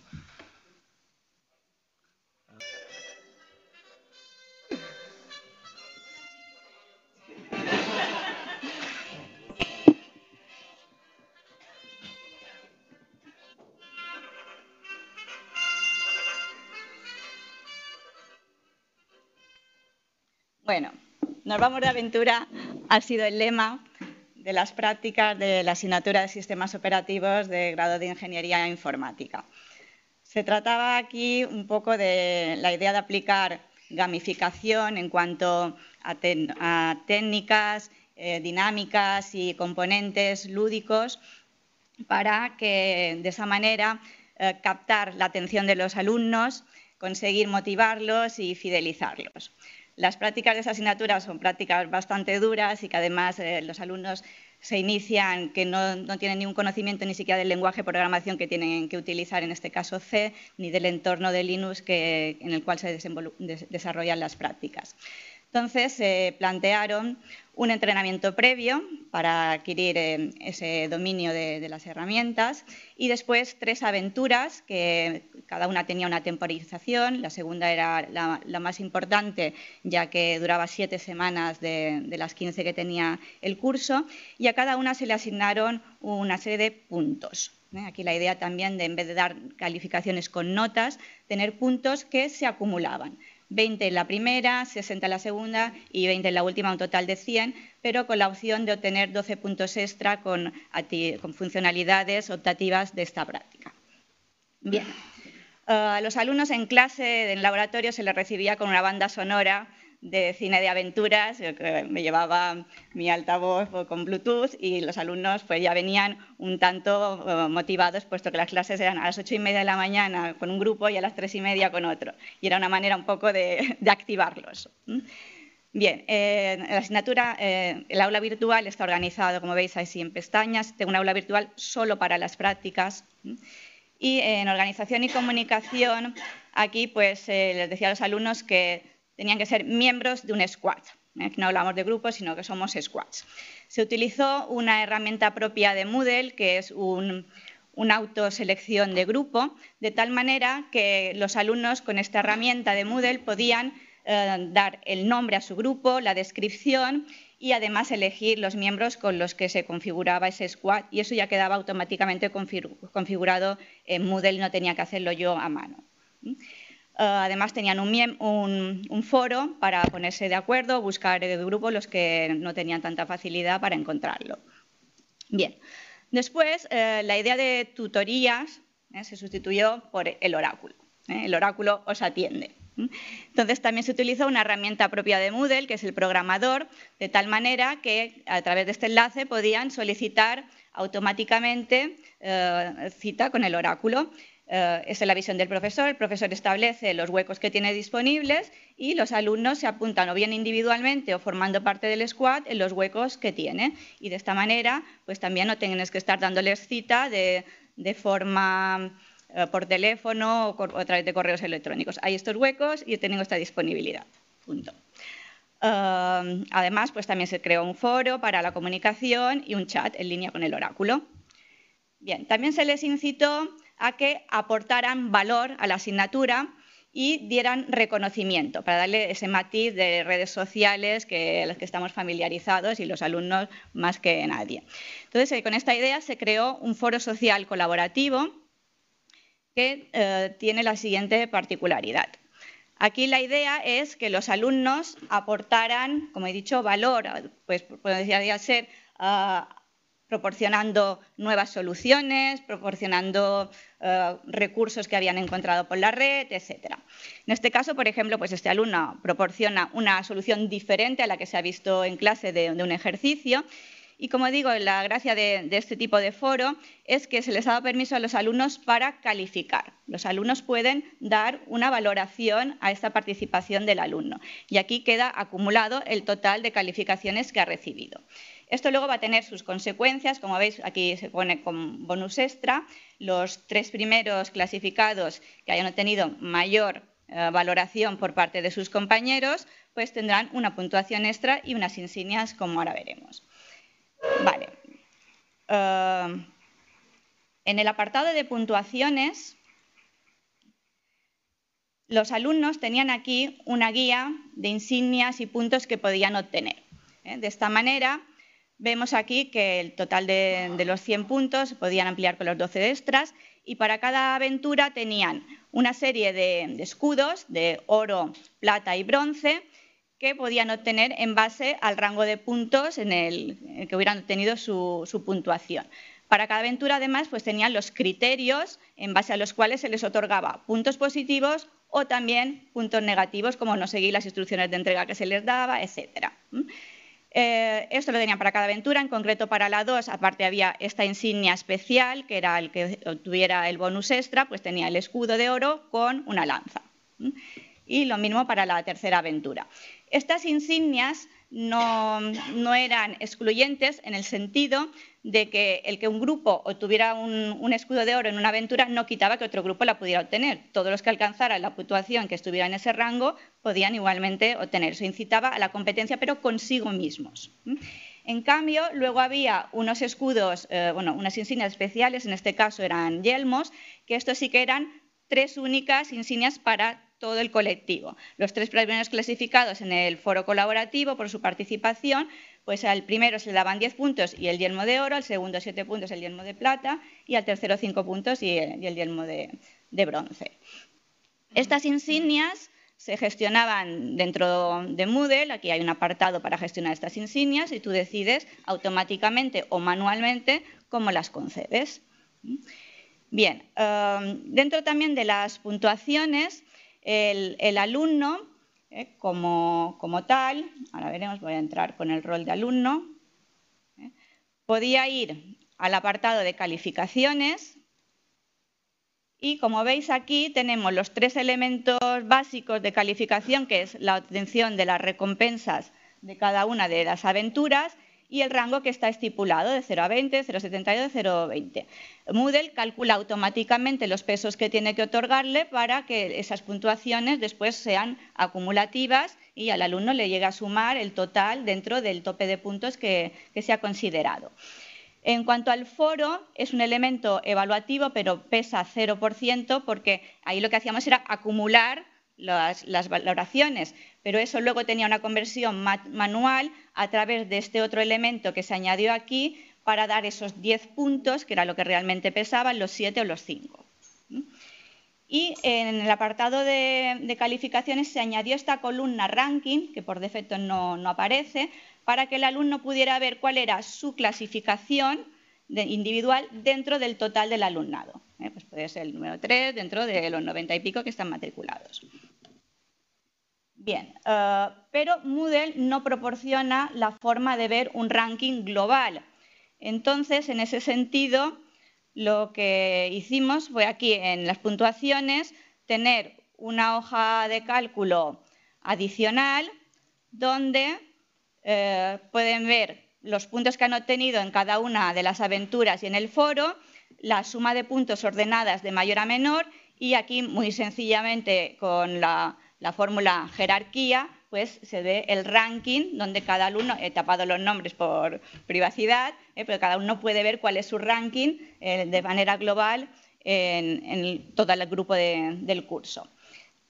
Speaker 8: Bueno, nos vamos de aventura ha sido el lema de las prácticas de la asignatura de sistemas operativos de grado de Ingeniería Informática. Se trataba aquí un poco de la idea de aplicar gamificación en cuanto a, técnicas, eh, dinámicas y componentes lúdicos para que de esa manera eh, captar la atención de los alumnos, conseguir motivarlos y fidelizarlos. Las prácticas de esa asignatura son prácticas bastante duras y que además eh, los alumnos se inician que no, tienen ningún conocimiento ni siquiera del lenguaje de programación que tienen que utilizar, en este caso C, ni del entorno de Linux en el cual se desarrollan las prácticas. Entonces, se plantearon un entrenamiento previo para adquirir eh, ese dominio de, las herramientas y después tres aventuras que cada una tenía una temporización. La segunda era la, más importante ya que duraba siete semanas de, las 15 que tenía el curso y a cada una se le asignaron una serie de puntos. ¿eh? Aquí la idea también de, en vez de dar calificaciones con notas, tener puntos que se acumulaban. 20 en la primera, 60 en la segunda y 20 en la última, un total de 100, pero con la opción de obtener 12 puntos extra con, funcionalidades optativas de esta práctica. Bien, eh, a los alumnos en clase, en laboratorio, se les recibía con una banda sonora de cine de aventuras, que me llevaba mi altavoz con Bluetooth y los alumnos pues ya venían un tanto eh, motivados, puesto que las clases eran a las ocho y media de la mañana con un grupo y a las tres y media con otro. Y era una manera un poco de, activarlos. Bien, eh, la asignatura, eh, el aula virtual está organizado, como veis, así en pestañas. Tengo un aula virtual solo para las prácticas. Y en organización y comunicación, aquí pues les decía a los alumnos que tenían que ser miembros de un squad. Aquí no hablamos de grupos, sino que somos squads. Se utilizó una herramienta propia de Moodle, que es un, una autoselección de grupo, de tal manera que los alumnos con esta herramienta de Moodle podían eh, dar el nombre a su grupo, la descripción y además elegir los miembros con los que se configuraba ese squad y eso ya quedaba automáticamente configurado en Moodle, no tenía que hacerlo yo a mano. Eh, además, tenían un, foro para ponerse de acuerdo, buscar de grupo los que no tenían tanta facilidad para encontrarlo. Bien, después eh, la idea de tutorías eh, se sustituyó por el oráculo. El oráculo os atiende. Entonces también se utilizó una herramienta propia de Moodle, que es el programador, de tal manera que a través de este enlace podían solicitar automáticamente cita con el oráculo. Eh, esa es la visión del profesor. El profesor establece los huecos que tiene disponibles y los alumnos se apuntan o bien individualmente o formando parte del squad en los huecos que tiene. Y de esta manera, pues también no tienes que estar dándoles cita de, forma eh, por teléfono o, a través de correos electrónicos. Hay estos huecos y tengo esta disponibilidad. Punto. Eh, además, pues también se creó un foro para la comunicación y un chat en línea con el oráculo. Bien, también se les incitó a que aportaran valor a la asignatura y dieran reconocimiento para darle ese matiz de redes sociales que los que estamos familiarizados y los alumnos más que nadie. Entonces, eh, con esta idea se creó un foro social colaborativo que eh, tiene la siguiente particularidad. Aquí la idea es que los alumnos aportaran, como he dicho, valor, pues podría ser proporcionando nuevas soluciones, proporcionando eh, recursos que habían encontrado por la red, etc. En este caso, por ejemplo, pues este alumno proporciona una solución diferente a la que se ha visto en clase de, un ejercicio y como digo, la gracia de, este tipo de foro es que se les ha dado permiso a los alumnos para calificar. Los alumnos pueden dar una valoración a esta participación del alumno. Y aquí queda acumulado el total de calificaciones que ha recibido. Esto luego va a tener sus consecuencias, como veis aquí se pone con bonus extra, los tres primeros clasificados que hayan obtenido mayor eh, valoración por parte de sus compañeros, pues tendrán una puntuación extra y unas insignias, como ahora veremos. Vale. Eh, en el apartado de puntuaciones, los alumnos tenían aquí una guía de insignias y puntos que podían obtener. ¿eh? De esta manera, Vemos aquí que el total de, los 100 puntos podían ampliar con los 12 extras y para cada aventura tenían una serie de, escudos de oro, plata y bronce que podían obtener en base al rango de puntos en el, que hubieran obtenido su, puntuación. Para cada aventura, además, pues tenían los criterios en base a los cuales se les otorgaba puntos positivos o también puntos negativos, como no seguir las instrucciones de entrega que se les daba, etc. Eh, esto lo tenían para cada aventura, en concreto para la 2, aparte había esta insignia especial, que era el que obtuviera el bonus extra, pues tenía el escudo de oro con una lanza. Y lo mismo para la tercera aventura. Estas insignias no, eran excluyentes en el sentido de que el que un grupo obtuviera un, escudo de oro en una aventura no quitaba que otro grupo la pudiera obtener. Todos los que alcanzaran la puntuación que estuviera en ese rango podían igualmente obtener. Eso incitaba a la competencia, pero consigo mismos. En cambio, luego había unos escudos, eh, bueno, unas insignias especiales, en este caso eran yelmos, que estos sí que eran tres únicas insignias para todo el colectivo. Los tres primeros clasificados en el foro colaborativo por su participación, pues al primero se le daban 10 puntos y el yelmo de oro, al segundo 7 puntos el yelmo de plata y al tercero 5 puntos y el, yelmo de, bronce. Estas insignias se gestionaban dentro de Moodle, aquí hay un apartado para gestionar estas insignias y tú decides automáticamente o manualmente cómo las concedes. Bien, eh, dentro también de las puntuaciones el, alumno, eh, como, tal, ahora veremos, voy a entrar con el rol de alumno, eh, podía ir al apartado de calificaciones y como veis aquí tenemos los tres elementos básicos de calificación, que es la obtención de las recompensas de cada una de las aventuras y el rango que está estipulado de 0 a 20, 0,72, 0,20. Moodle calcula automáticamente los pesos que tiene que otorgarle para que esas puntuaciones después sean acumulativas y al alumno le llegue a sumar el total dentro del tope de puntos que, se ha considerado. En cuanto al foro, es un elemento evaluativo, pero pesa 0% porque ahí lo que hacíamos era acumular las, valoraciones, pero eso luego tenía una conversión manual a través de este otro elemento que se añadió aquí para dar esos 10 puntos, que era lo que realmente pesaban, los 7 o los 5. Y en el apartado de, calificaciones se añadió esta columna ranking, que por defecto no, aparece, para que el alumno pudiera ver cuál era su clasificación individual dentro del total del alumnado. ¿eh? Pues puede ser el número 3 dentro de los 90 y pico que están matriculados. Bien, eh, pero Moodle no proporciona la forma de ver un ranking global. Entonces, en ese sentido, lo que hicimos fue aquí en las puntuaciones tener una hoja de cálculo adicional donde eh, pueden ver los puntos que han obtenido en cada una de las aventuras y en el foro, la suma de puntos ordenadas de mayor a menor y aquí muy sencillamente con la la fórmula jerarquía, pues se ve el ranking donde cada alumno, he tapado los nombres por privacidad, eh, pero cada uno puede ver cuál es su ranking eh, de manera global en, todo el grupo del curso.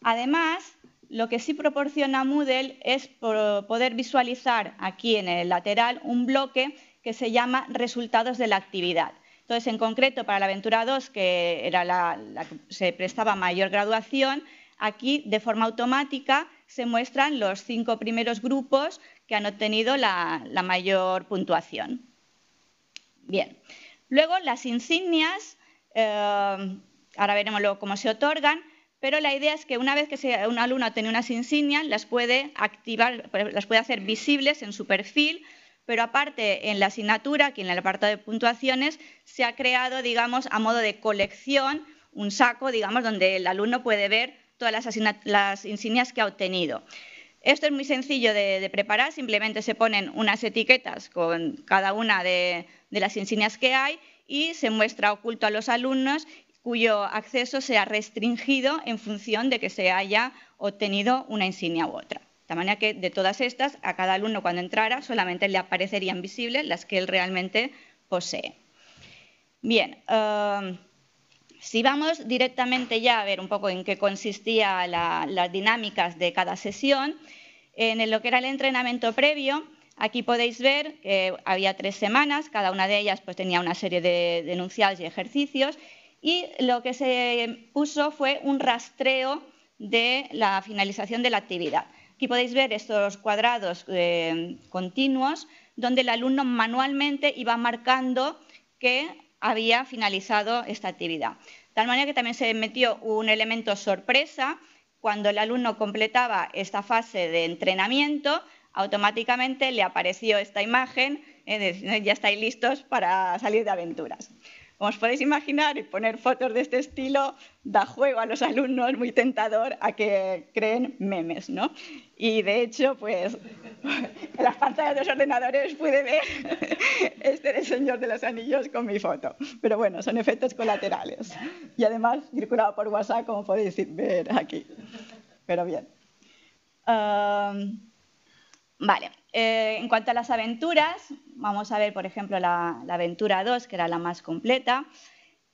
Speaker 8: Además, lo que sí proporciona Moodle es poder visualizar aquí en el lateral un bloque que se llama resultados de la actividad. Entonces, en concreto, para la aventura 2, que era la que se prestaba mayor graduación, Aquí, de forma automática, se muestran los cinco primeros grupos que han obtenido la, mayor puntuación. Bien, luego las insignias, eh, ahora veremos luego cómo se otorgan, pero la idea es que una vez que un alumno tiene unas insignias, las puede activar, las puede hacer visibles en su perfil, pero aparte en la asignatura, aquí en el apartado de puntuaciones, se ha creado, digamos, a modo de colección, un saco, digamos, donde el alumno puede ver todas las, insignias que ha obtenido. Esto es muy sencillo de, preparar, simplemente se ponen unas etiquetas con cada una de, las insignias que hay y se muestra oculto a los alumnos cuyo acceso sea restringido en función de que se haya obtenido una insignia u otra. De manera que de todas estas, a cada alumno cuando entrara solamente le aparecerían visibles las que él realmente posee. Bien, eh, si vamos directamente ya a ver un poco en qué consistían las dinámicas de cada sesión, en lo que era el entrenamiento previo, aquí podéis ver que había tres semanas, cada una de ellas pues, tenía una serie de denunciados y ejercicios, y lo que se puso fue un rastreo de la finalización de la actividad. Aquí podéis ver estos cuadrados eh, continuos donde el alumno manualmente iba marcando que había finalizado esta actividad. De tal manera que también se metió un elemento sorpresa. Cuando el alumno completaba esta fase de entrenamiento, automáticamente le apareció esta imagen, eh, ya estáis listos para salir de aventuras. Como os podéis imaginar, poner fotos de este estilo da juego a los alumnos, muy tentador a que creen memes, ¿no? Y de hecho, pues en las pantallas de los ordenadores pude ver este del Señor de los Anillos con mi foto. Pero bueno, son efectos colaterales. Y además circulado por WhatsApp, como podéis ver aquí. Pero bien. vale. Eh, en cuanto a las aventuras, vamos a ver, por ejemplo, la, aventura 2, que era la más completa.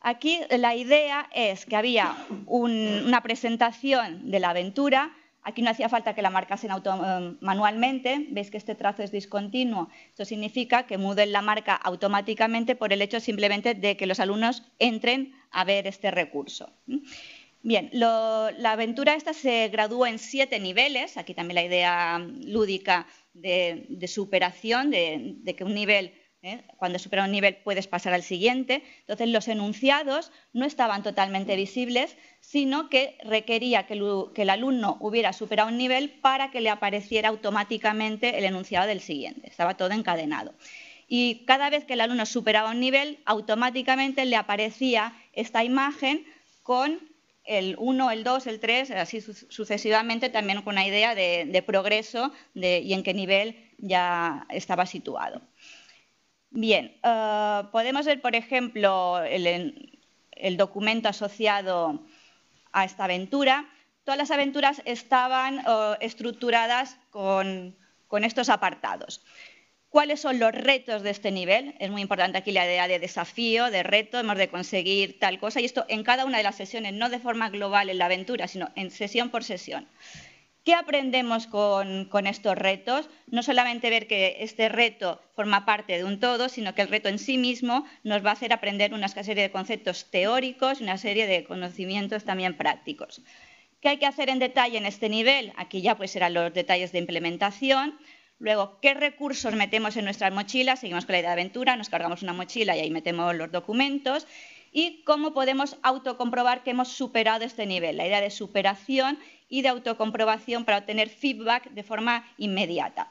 Speaker 8: Aquí la idea es que había una presentación de la aventura. Aquí no hacía falta que la marcasen eh, manualmente. Veis que este trazo es discontinuo. Esto significa que Moodle la marca automáticamente por el hecho simplemente de que los alumnos entren a ver este recurso. Bien, la aventura esta se graduó en siete niveles. Aquí también la idea lúdica de, superación, de, que un nivel, ¿eh? cuando supera un nivel puedes pasar al siguiente. Entonces los enunciados no estaban totalmente visibles, sino que requería que, el alumno hubiera superado un nivel para que le apareciera automáticamente el enunciado del siguiente. Estaba todo encadenado. Y cada vez que el alumno superaba un nivel, automáticamente le aparecía esta imagen con el 1, el 2, el 3, así sucesivamente, también con una idea de, progreso y en qué nivel ya estaba situado. Bien, eh, podemos ver, por ejemplo, el, documento asociado a esta aventura. Todas las aventuras estaban eh, estructuradas con estos apartados. ¿Cuáles son los retos de este nivel? Es muy importante aquí la idea de desafío, de reto, hemos de conseguir tal cosa, y esto en cada una de las sesiones, no de forma global en la aventura, sino en sesión por sesión. ¿Qué aprendemos con, estos retos? No solamente ver que este reto forma parte de un todo, sino que el reto en sí mismo nos va a hacer aprender una serie de conceptos teóricos y una serie de conocimientos también prácticos. ¿Qué hay que hacer en detalle en este nivel? Aquí ya pues serán los detalles de implementación, Luego, ¿qué recursos metemos en nuestras mochilas? Seguimos con la idea de aventura, nos cargamos una mochila y ahí metemos los documentos. Y cómo podemos autocomprobar que hemos superado este nivel, la idea de superación y de autocomprobación para obtener feedback de forma inmediata.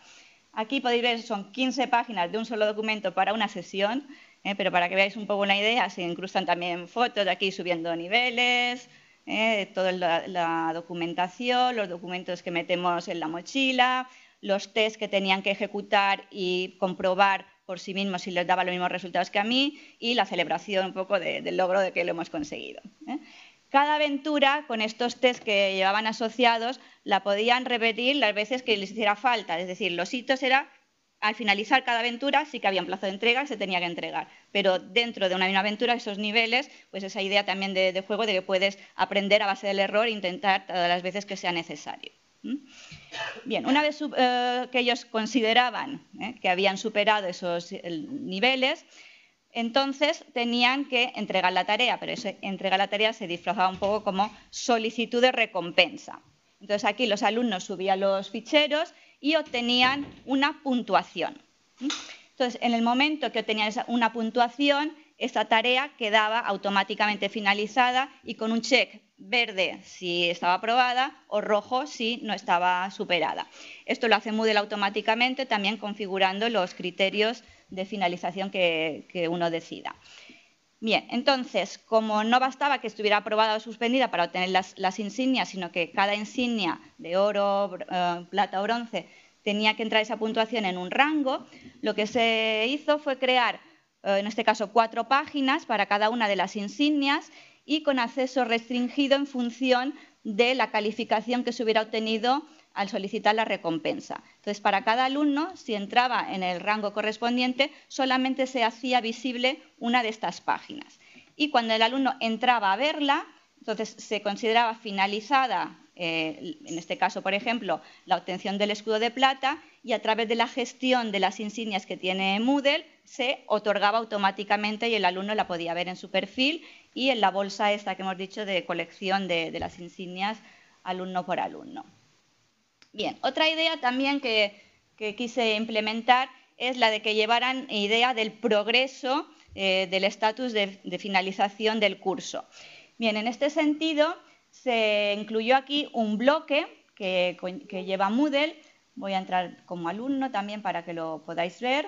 Speaker 8: Aquí podéis ver, son 15 páginas de un solo documento para una sesión, ¿eh? pero para que veáis un poco la idea, se incrustan también fotos de aquí subiendo niveles, ¿eh? toda la documentación, los documentos que metemos en la mochila, los test que tenían que ejecutar y comprobar por sí mismos si les daba los mismos resultados que a mí y la celebración un poco del logro de que lo hemos conseguido. ¿eh? Cada aventura, con estos test que llevaban asociados, la podían repetir las veces que les hiciera falta. Es decir, los hitos era al finalizar cada aventura sí que había un plazo de entrega y se tenía que entregar. Pero dentro de una misma aventura, esos niveles, pues esa idea también de, juego de que puedes aprender a base del error e intentar todas las veces que sea necesario. Bien, una vez eh, que ellos consideraban eh, que habían superado esos niveles, entonces tenían que entregar la tarea, pero ese entregar la tarea se disfrazaba un poco como solicitud de recompensa. Entonces aquí los alumnos subían los ficheros y obtenían una puntuación. Entonces, en el momento que obtenían una puntuación, esta tarea quedaba automáticamente finalizada y con un check verde si estaba aprobada o rojo si no estaba superada. Esto lo hace Moodle automáticamente, también configurando los criterios de finalización que, uno decida. Bien, entonces, como no bastaba que estuviera aprobada o suspendida para obtener las, insignias, sino que cada insignia de oro, eh, plata o bronce tenía que entrar esa puntuación en un rango, lo que se hizo fue crear, en este caso, cuatro páginas para cada una de las insignias y con acceso restringido en función de la calificación que se hubiera obtenido al solicitar la recompensa. Entonces, para cada alumno, si entraba en el rango correspondiente, solamente se hacía visible una de estas páginas. Y cuando el alumno entraba a verla, entonces se consideraba finalizada, eh, en este caso, por ejemplo, la obtención del escudo de plata y a través de la gestión de las insignias que tiene Moodle se otorgaba automáticamente y el alumno la podía ver en su perfil y en la bolsa esta que hemos dicho de colección de, las insignias alumno por alumno. Bien, otra idea también que, quise implementar es la de que llevaran idea del progreso eh, del estatus de, finalización del curso. Bien, en este sentido se incluyó aquí un bloque que, lleva Moodle. Voy a entrar como alumno también para que lo podáis ver.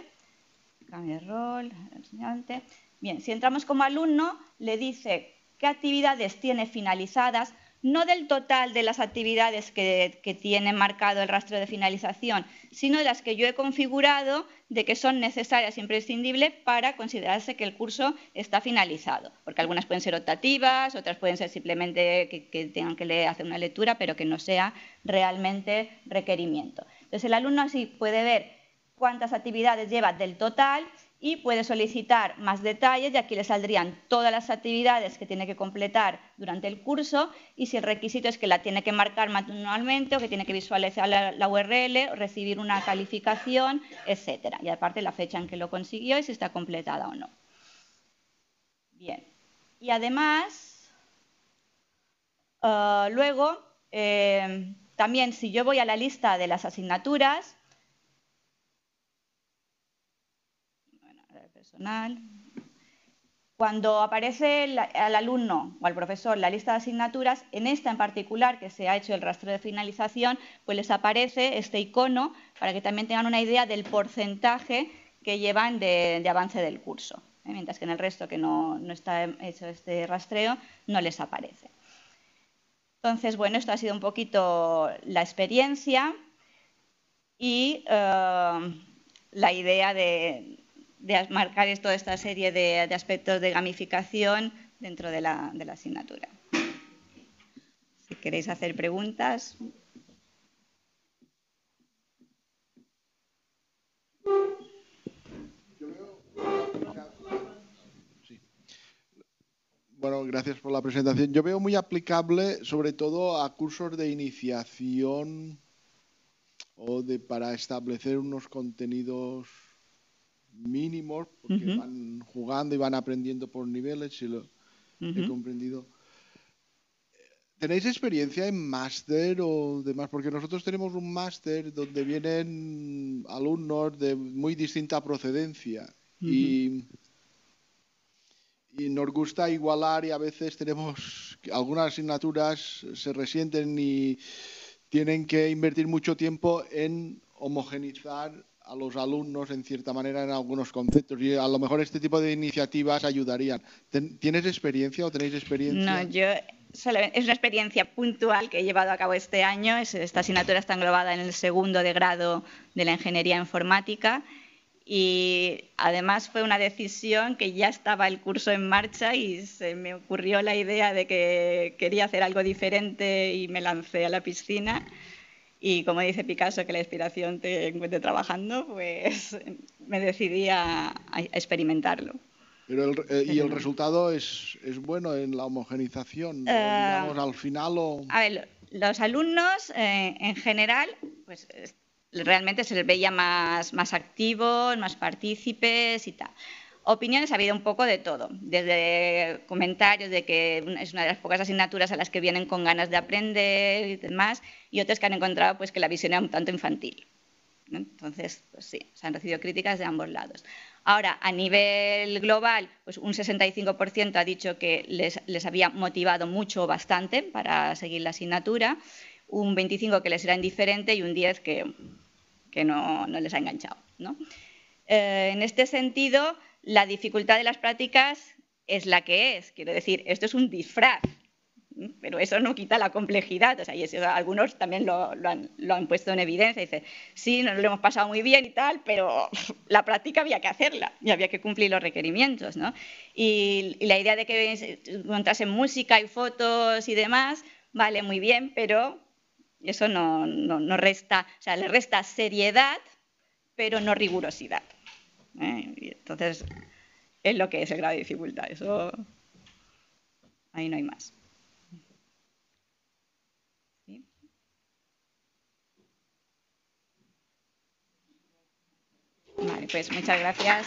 Speaker 8: Cambio de rol, enseñante. Bien, si entramos como alumno, le dice qué actividades tiene finalizadas, no del total de las actividades que, tiene marcado el rastro de finalización, sino de las que yo he configurado de que son necesarias e imprescindibles para considerarse que el curso está finalizado. Porque algunas pueden ser optativas, otras pueden ser simplemente que, que tengan que hacer una lectura, pero que no sea realmente requerimiento. Entonces el alumno así puede ver cuántas actividades lleva del total y puede solicitar más detalles y aquí le saldrían todas las actividades que tiene que completar durante el curso y si el requisito es que la tiene que marcar manualmente o que tiene que visualizar la, URL, recibir una calificación, etcétera. Y aparte la fecha en que lo consiguió y si está completada o no. Bien. Y además, eh, luego, eh, también si yo voy a la lista de las asignaturas, Cuando aparece al alumno o al profesor la lista de asignaturas, en esta en particular, que se ha hecho el rastro de finalización, pues les aparece este icono para que también tengan una idea del porcentaje que llevan de, avance del curso. ¿eh? Mientras que en el resto, que no, está hecho este rastreo, no les aparece. Entonces, bueno, esto ha sido un poquito la experiencia y eh, la idea de, de marcar toda esta serie de, aspectos de gamificación dentro de la, asignatura. Si queréis hacer preguntas.
Speaker 3: Bueno, gracias por la presentación. Yo veo muy aplicable, sobre todo a cursos de iniciación o de para establecer unos contenidos mínimos, porque van jugando y van aprendiendo por niveles, si lo he comprendido. ¿Tenéis experiencia en máster o demás? Porque nosotros tenemos un máster donde vienen alumnos de muy distinta procedencia y, y, nos gusta igualar y a veces tenemos algunas asignaturas se resienten y tienen que invertir mucho tiempo en homogenizar a los alumnos en cierta manera en algunos conceptos y a lo mejor este tipo de iniciativas ayudarían. ¿Tienes experiencia o tenéis experiencia?
Speaker 8: No, yo es una experiencia puntual que he llevado a cabo este año. Esta asignatura está englobada en el segundo de grado de la ingeniería informática y además fue una decisión que ya estaba el curso en marcha y se me ocurrió la idea de que quería hacer algo diferente y me lancé a la piscina. Y como dice Picasso, que la inspiración te encuentre trabajando, pues me decidí a, experimentarlo.
Speaker 3: Pero eh, ¿Y el resultado es, es, bueno en la homogenización? Eh, digamos, al final o...
Speaker 8: A ver, los alumnos eh, en general, pues realmente se les veía más, más activos, más partícipes y tal. Opiniones ha habido un poco de todo, desde comentarios de que es una de las pocas asignaturas a las que vienen con ganas de aprender y demás, y otras que han encontrado pues, que la visión era un tanto infantil. Entonces, pues sí, se han recibido críticas de ambos lados. Ahora, a nivel global, pues un 65% ha dicho que les, les, había motivado mucho o bastante para seguir la asignatura, un 25% que les era indiferente y un 10% que, que no, no, les ha enganchado. ¿no? Eh, en este sentido, la dificultad de las prácticas es la que es. Quiero decir, esto es un disfraz, pero eso no quita la complejidad. O sea, y algunos también lo, han, puesto en evidencia. Dicen, sí, nos lo hemos pasado muy bien y tal, pero la práctica había que hacerla y había que cumplir los requerimientos. ¿no? Y, la idea de que montasen música y fotos y demás, vale, muy bien, pero eso no, no resta, o sea, le resta seriedad, pero no rigurosidad. ¿Eh? entonces, es lo que es el grado de dificultad. Eso, ahí no hay más. Vale, pues muchas gracias.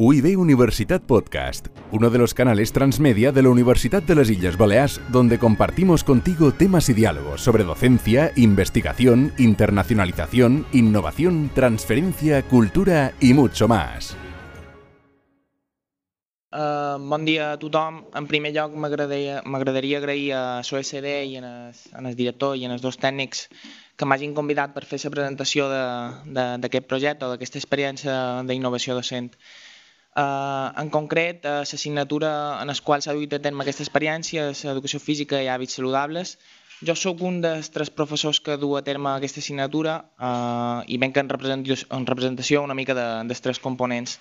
Speaker 1: UIB Universitat Podcast, uno de los canales transmedia de la Universidad de las Islas Baleares, donde compartimos contigo temas y diálogos sobre docencia, investigación, internacionalización, innovación, transferencia, cultura y mucho más.
Speaker 9: Uh, bon dia a tothom. En primer lloc, m'agradaria agrair a SOSD i en el, en el director i en els dos tècnics que m'hagin convidat per fer la presentació d'aquest projecte o d'aquesta experiència d'innovació docent. En concret, uh, l'assignatura en la qual s'ha duit a terme aquesta experiència és Educació Física i Hàbits Saludables. Jo sóc un dels tres professors que du a terme aquesta assignatura uh, i venc en representació, en una mica de, dels tres components.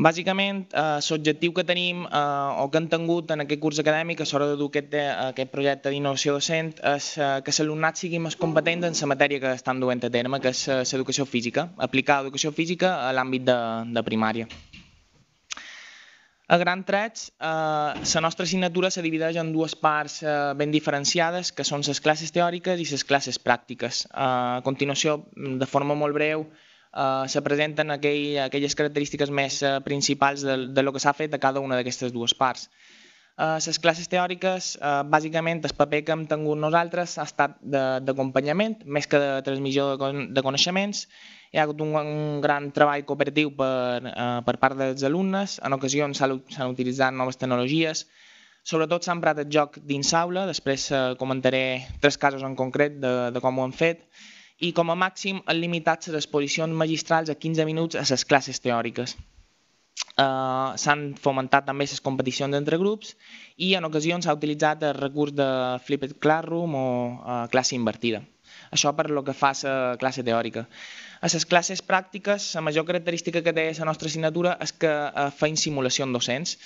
Speaker 9: Bàsicament, eh, l'objectiu que tenim eh, o que hem tingut en aquest curs acadèmic a l'hora de dur aquest, aquest projecte d'innovació docent és eh, que l'alumnat sigui més competent en la matèria que estan duent a terme, que és l'educació física, aplicar l'educació física a l'àmbit de, de primària. A gran trets, eh, la nostra assignatura se divideix en dues parts eh, ben diferenciades, que són les classes teòriques i les classes pràctiques. Eh, a continuació, de forma molt breu, eh, se presenten aquell, aquelles característiques més eh, principals de, de lo que s'ha fet a cada una d'aquestes dues parts. Eh, les classes teòriques, eh, bàsicament, el paper que hem tingut nosaltres ha estat d'acompanyament, més que de transmissió de, de coneixements. Hi ha hagut un, un gran treball cooperatiu per, eh, per part dels alumnes, en ocasions s'han utilitzat noves tecnologies, sobretot s'ha emprat el joc dins aula, després eh, comentaré tres casos en concret de, de com ho han fet, i com a màxim han limitat les exposicions magistrals a 15 minuts a les classes teòriques. Uh, S'han fomentat també les competicions entre grups i en ocasions s'ha utilitzat el recurs de Flipped Classroom o uh, classe invertida. Això per lo que fa la classe teòrica. A les classes pràctiques, la major característica que té la nostra assignatura és que uh, feim simulacions docents.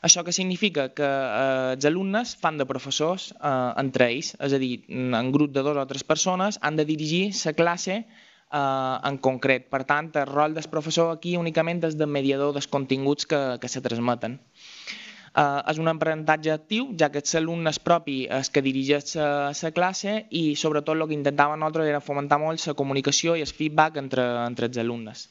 Speaker 9: Això que significa que eh, els alumnes fan de professors eh, entre ells, és a dir, en grup de dues o tres persones han de dirigir la classe eh, en concret. Per tant, el rol del professor aquí únicament és de mediador dels continguts que, que se transmeten. Uh, és un aprenentatge actiu, ja que l'alumne és propi el que dirigeix la classe i sobretot el que intentàvem nosaltres era fomentar molt la comunicació i el feedback entre, entre els alumnes.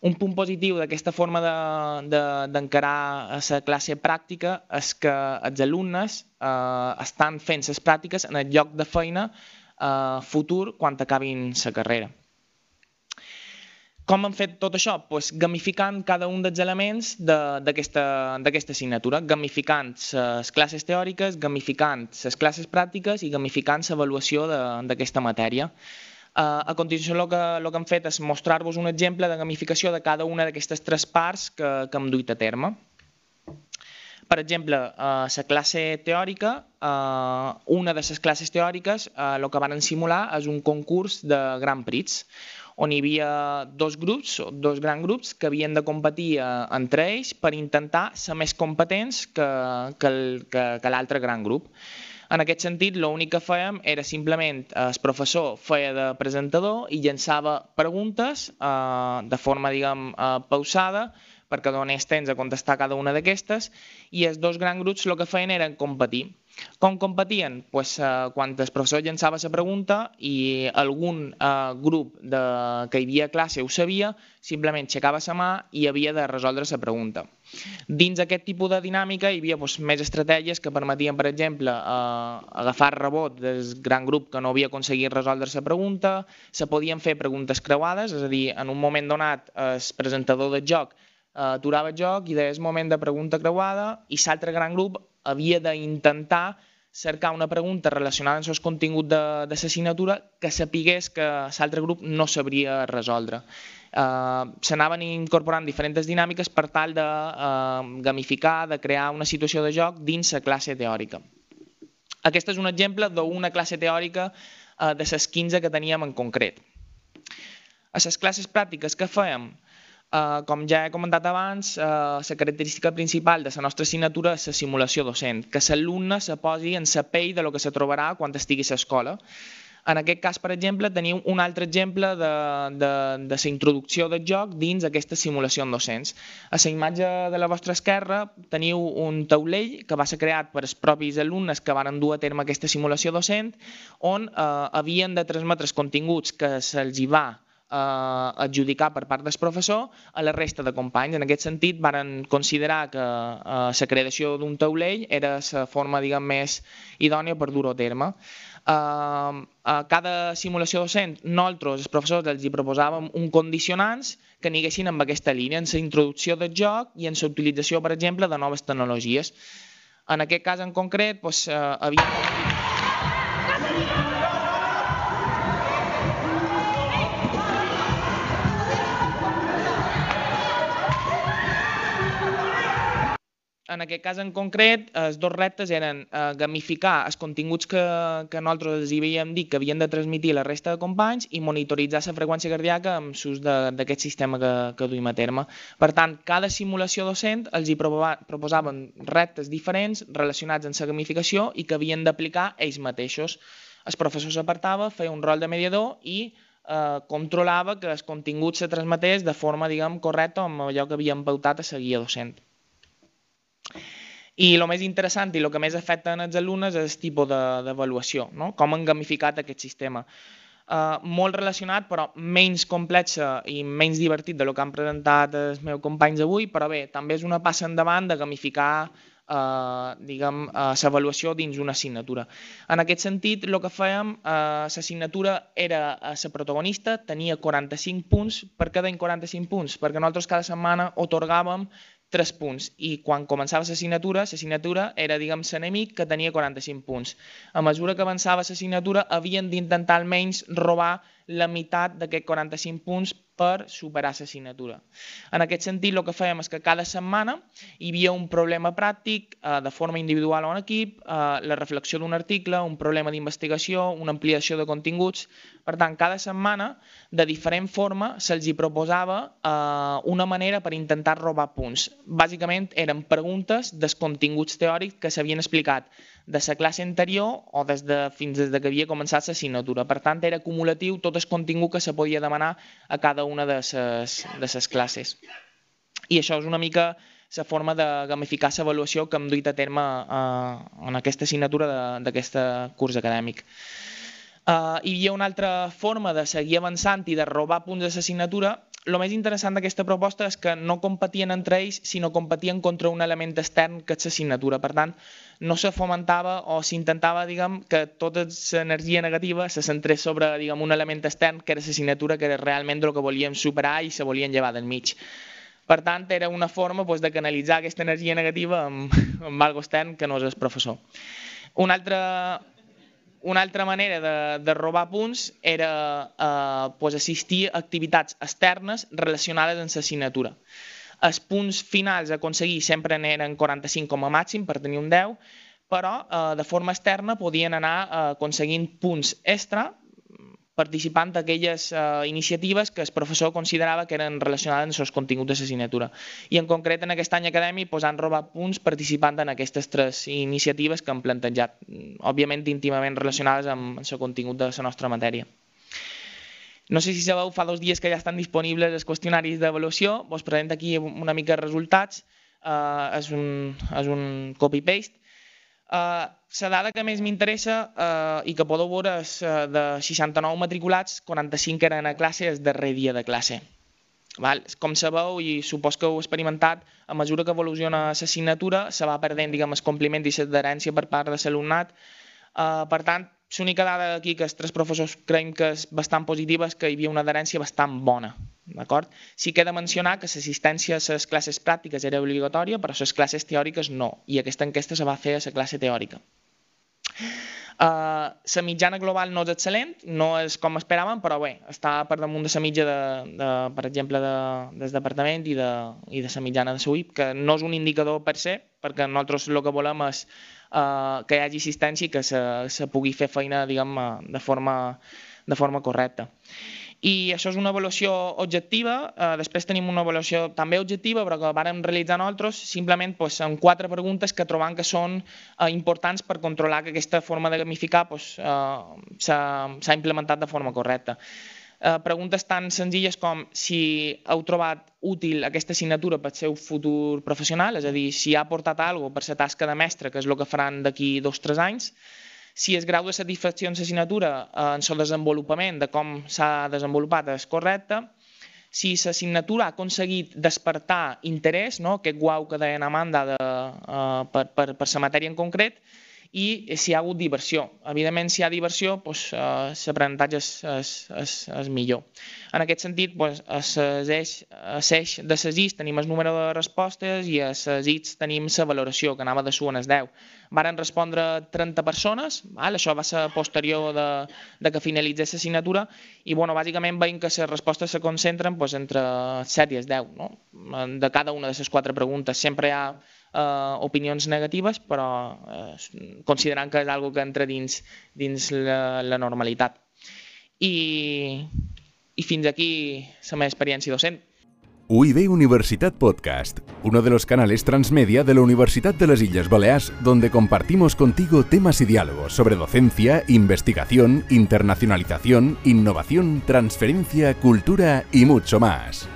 Speaker 9: Un punt positiu d'aquesta forma d'encarar de, de, la classe pràctica és que els alumnes eh, estan fent les pràctiques en el lloc de feina eh, futur quan acabin la carrera. Com han fet tot això? Pues gamificant cada un dels elements d'aquesta assignatura, gamificant les classes teòriques, gamificant les classes pràctiques i gamificant l'avaluació d'aquesta matèria. Uh, a continuació el que, el que hem fet és mostrar-vos un exemple de gamificació de cada una d'aquestes tres parts que, que hem duit a terme. Per exemple, a uh, la classe teòrica, uh, una de les classes teòriques, uh, el que van simular és un concurs de Grand Prix, on hi havia dos grups, dos grans grups, que havien de competir uh, entre ells per intentar ser més competents que, que, que, que l'altre gran grup. En aquest sentit, l'únic que fèiem era simplement eh, el professor feia de presentador i llançava preguntes eh, de forma, diguem, eh, pausada perquè donés temps a contestar cada una d'aquestes i els dos grans grups el que feien era competir. Com competien? Pues, eh, quan el professor llançava la pregunta i algun eh, grup de, que hi havia classe ho sabia, simplement aixecava la mà i havia de resoldre la pregunta. Dins aquest tipus de dinàmica hi havia pues, més estratègies que permetien, per exemple, eh, agafar rebot del gran grup que no havia aconseguit resoldre la pregunta, se podien fer preguntes creuades, és a dir, en un moment donat el presentador del joc aturava el joc i deies moment de pregunta creuada i l'altre gran grup havia d'intentar cercar una pregunta relacionada amb el contingut de, de l'assignatura que sapigués que l'altre grup no sabria resoldre. Uh, S'anaven incorporant diferents dinàmiques per tal de uh, gamificar, de crear una situació de joc dins la classe teòrica. Aquest és un exemple d'una classe teòrica uh, de les 15 que teníem en concret. A les classes pràctiques que fèiem? Uh, com ja he comentat abans, uh, la característica principal de la nostra assignatura és la simulació docent, que l'alumne se posi en la pell de lo que se trobarà quan estigui a l'escola. En aquest cas, per exemple, teniu un altre exemple de, de, de la introducció del joc dins aquesta simulació en docents. A la imatge de la vostra esquerra teniu un taulell que va ser creat per els propis alumnes que van dur a terme aquesta simulació docent, on eh, havien de transmetre els continguts que se'ls va eh, adjudicar per part del professor a la resta de companys. En aquest sentit, varen considerar que eh, la creació d'un taulell era la forma diguem, més idònia per dur-ho a terme. Uh, a cada simulació docent, nosaltres, els professors, els hi proposàvem un condicionants que aniguessin amb aquesta línia, en la introducció del joc i en la utilització, per exemple, de noves tecnologies. En aquest cas en concret, doncs, uh, havia... en aquest cas en concret, els dos reptes eren eh, gamificar els continguts que, que nosaltres els hi havíem dit que havien de transmitir la resta de companys i monitoritzar la freqüència cardíaca amb l'ús d'aquest sistema que, que duim a terme. Per tant, cada simulació docent els hi proposaven reptes diferents relacionats amb la gamificació i que havien d'aplicar ells mateixos. El professor s'apartava, feia un rol de mediador i eh, controlava que els continguts se transmetés de forma diguem, correcta amb allò que havien pautat a la guia docent. I el més interessant i el que més afecta en els alumnes és el tipus d'avaluació, no? com han gamificat aquest sistema. Uh, molt relacionat, però menys complex i menys divertit de lo que han presentat els meus companys avui, però bé, també és una passa endavant de gamificar eh, diguem, uh, l'avaluació dins una assignatura. En aquest sentit, el que fèiem, uh, l'assignatura era la protagonista, tenia 45 punts, per cada 45 punts, perquè nosaltres cada setmana otorgàvem tres punts i quan començava l'assignatura, l'assignatura era, diguem, l'enemic que tenia 45 punts. A mesura que avançava l'assignatura havien d'intentar almenys robar la meitat d'aquests 45 punts per superar l'assignatura. En aquest sentit, el que fèiem és que cada setmana hi havia un problema pràctic eh, de forma individual o en equip, eh, la reflexió d'un article, un problema d'investigació, una ampliació de continguts. Per tant, cada setmana, de diferent forma, se'ls hi proposava eh, una manera per intentar robar punts. Bàsicament, eren preguntes dels continguts teòrics que s'havien explicat de la classe anterior o des de, fins des de que havia començat l'assignatura. Per tant, era acumulatiu tot el contingut que se podia demanar a cada una de les de ses classes. I això és una mica la forma de gamificar l'avaluació que hem duit a terme eh, en aquesta assignatura d'aquest curs acadèmic. Uh, hi havia una altra forma de seguir avançant i de robar punts de l'assignatura el més interessant d'aquesta proposta és que no competien entre ells, sinó competien contra un element extern que és l'assignatura. Per tant, no se fomentava o s'intentava diguem, que tota l'energia negativa se centrés sobre diguem, un element extern que era l'assignatura, que era realment el que volíem superar i se volien llevar del mig. Per tant, era una forma doncs, de canalitzar aquesta energia negativa amb, amb algo extern que no és el professor. Una altra, una altra manera de, de robar punts era eh, pues assistir a activitats externes relacionades amb l'assignatura. Els punts finals a aconseguir sempre n'eren 45 com a màxim per tenir un 10, però eh, de forma externa podien anar eh, aconseguint punts extra participant d'aquelles eh, iniciatives que el professor considerava que eren relacionades amb els continguts de l'assignatura. I en concret en aquest any acadèmic pues, han robat punts participant en aquestes tres iniciatives que han plantejat, òbviament íntimament relacionades amb el contingut de la nostra matèria. No sé si sabeu, fa dos dies que ja estan disponibles els qüestionaris d'avaluació, vos presento aquí una mica de resultats, eh, és un, és un copy-paste, Uh, la dada que més m'interessa uh, i que podeu veure és uh, de 69 matriculats, 45 eren a classe el darrer dia de classe. Val? Com sabeu, i supos que heu experimentat, a mesura que evoluciona l'assignatura se va perdent diguem, el compliment i l'adherència per part de l'alumnat. Uh, per tant, l'única dada aquí que els tres professors creiem que és bastant positiva és que hi havia una adherència bastant bona. D'acord? Sí que he de mencionar que l'assistència a les classes pràctiques era obligatòria, però les classes teòriques no, i aquesta enquesta se va fer a la classe teòrica. Uh, la mitjana global no és excel·lent, no és com esperàvem, però bé, està per damunt de la mitja, de, de, per exemple, de, del departament i de, i de la mitjana de SUIP, que no és un indicador per se, perquè nosaltres el que volem és uh, que hi hagi assistència i que se, se pugui fer feina diguem, de, forma, de forma correcta. I això és una avaluació objectiva, eh, després tenim una avaluació també objectiva, però que vàrem realitzar nosaltres, simplement pues, amb quatre preguntes que trobam que són eh, importants per controlar que aquesta forma de gamificar pues, eh, s'ha implementat de forma correcta. Eh, preguntes tan senzilles com si heu trobat útil aquesta assignatura pel seu futur professional, és a dir, si ha aportat alguna per la tasca de mestre, que és el que faran d'aquí dos o tres anys, si el grau de satisfacció en l'assignatura eh, en el desenvolupament de com s'ha desenvolupat és correcte, si l'assignatura ha aconseguit despertar interès, no? aquest guau que deien Amanda de, uh, per, per, per la matèria en concret, i si hi ha hagut diversió. Evidentment, si hi ha diversió, doncs, eh, l'aprenentatge és, és, és, és millor. En aquest sentit, doncs, a l'eix de les IS tenim el número de respostes i a les ITS tenim la valoració, que anava de su en 10. Varen respondre 30 persones, val? això va ser posterior de, de que finalitzés l'assignatura, i bueno, bàsicament veiem que les respostes se concentren doncs, entre 7 i 10, no? de cada una de les quatre preguntes. Sempre hi ha eh, opinions negatives, però eh, que és algo que entra dins, dins la, la normalitat. I, I fins aquí la meva experiència docent.
Speaker 1: UIB Universitat Podcast, uno de los canales transmedia de la Universidad de las Islas Baleares, donde compartimos contigo temas y diálogos sobre docencia, investigación, internacionalización, innovación, transferencia, cultura y mucho más.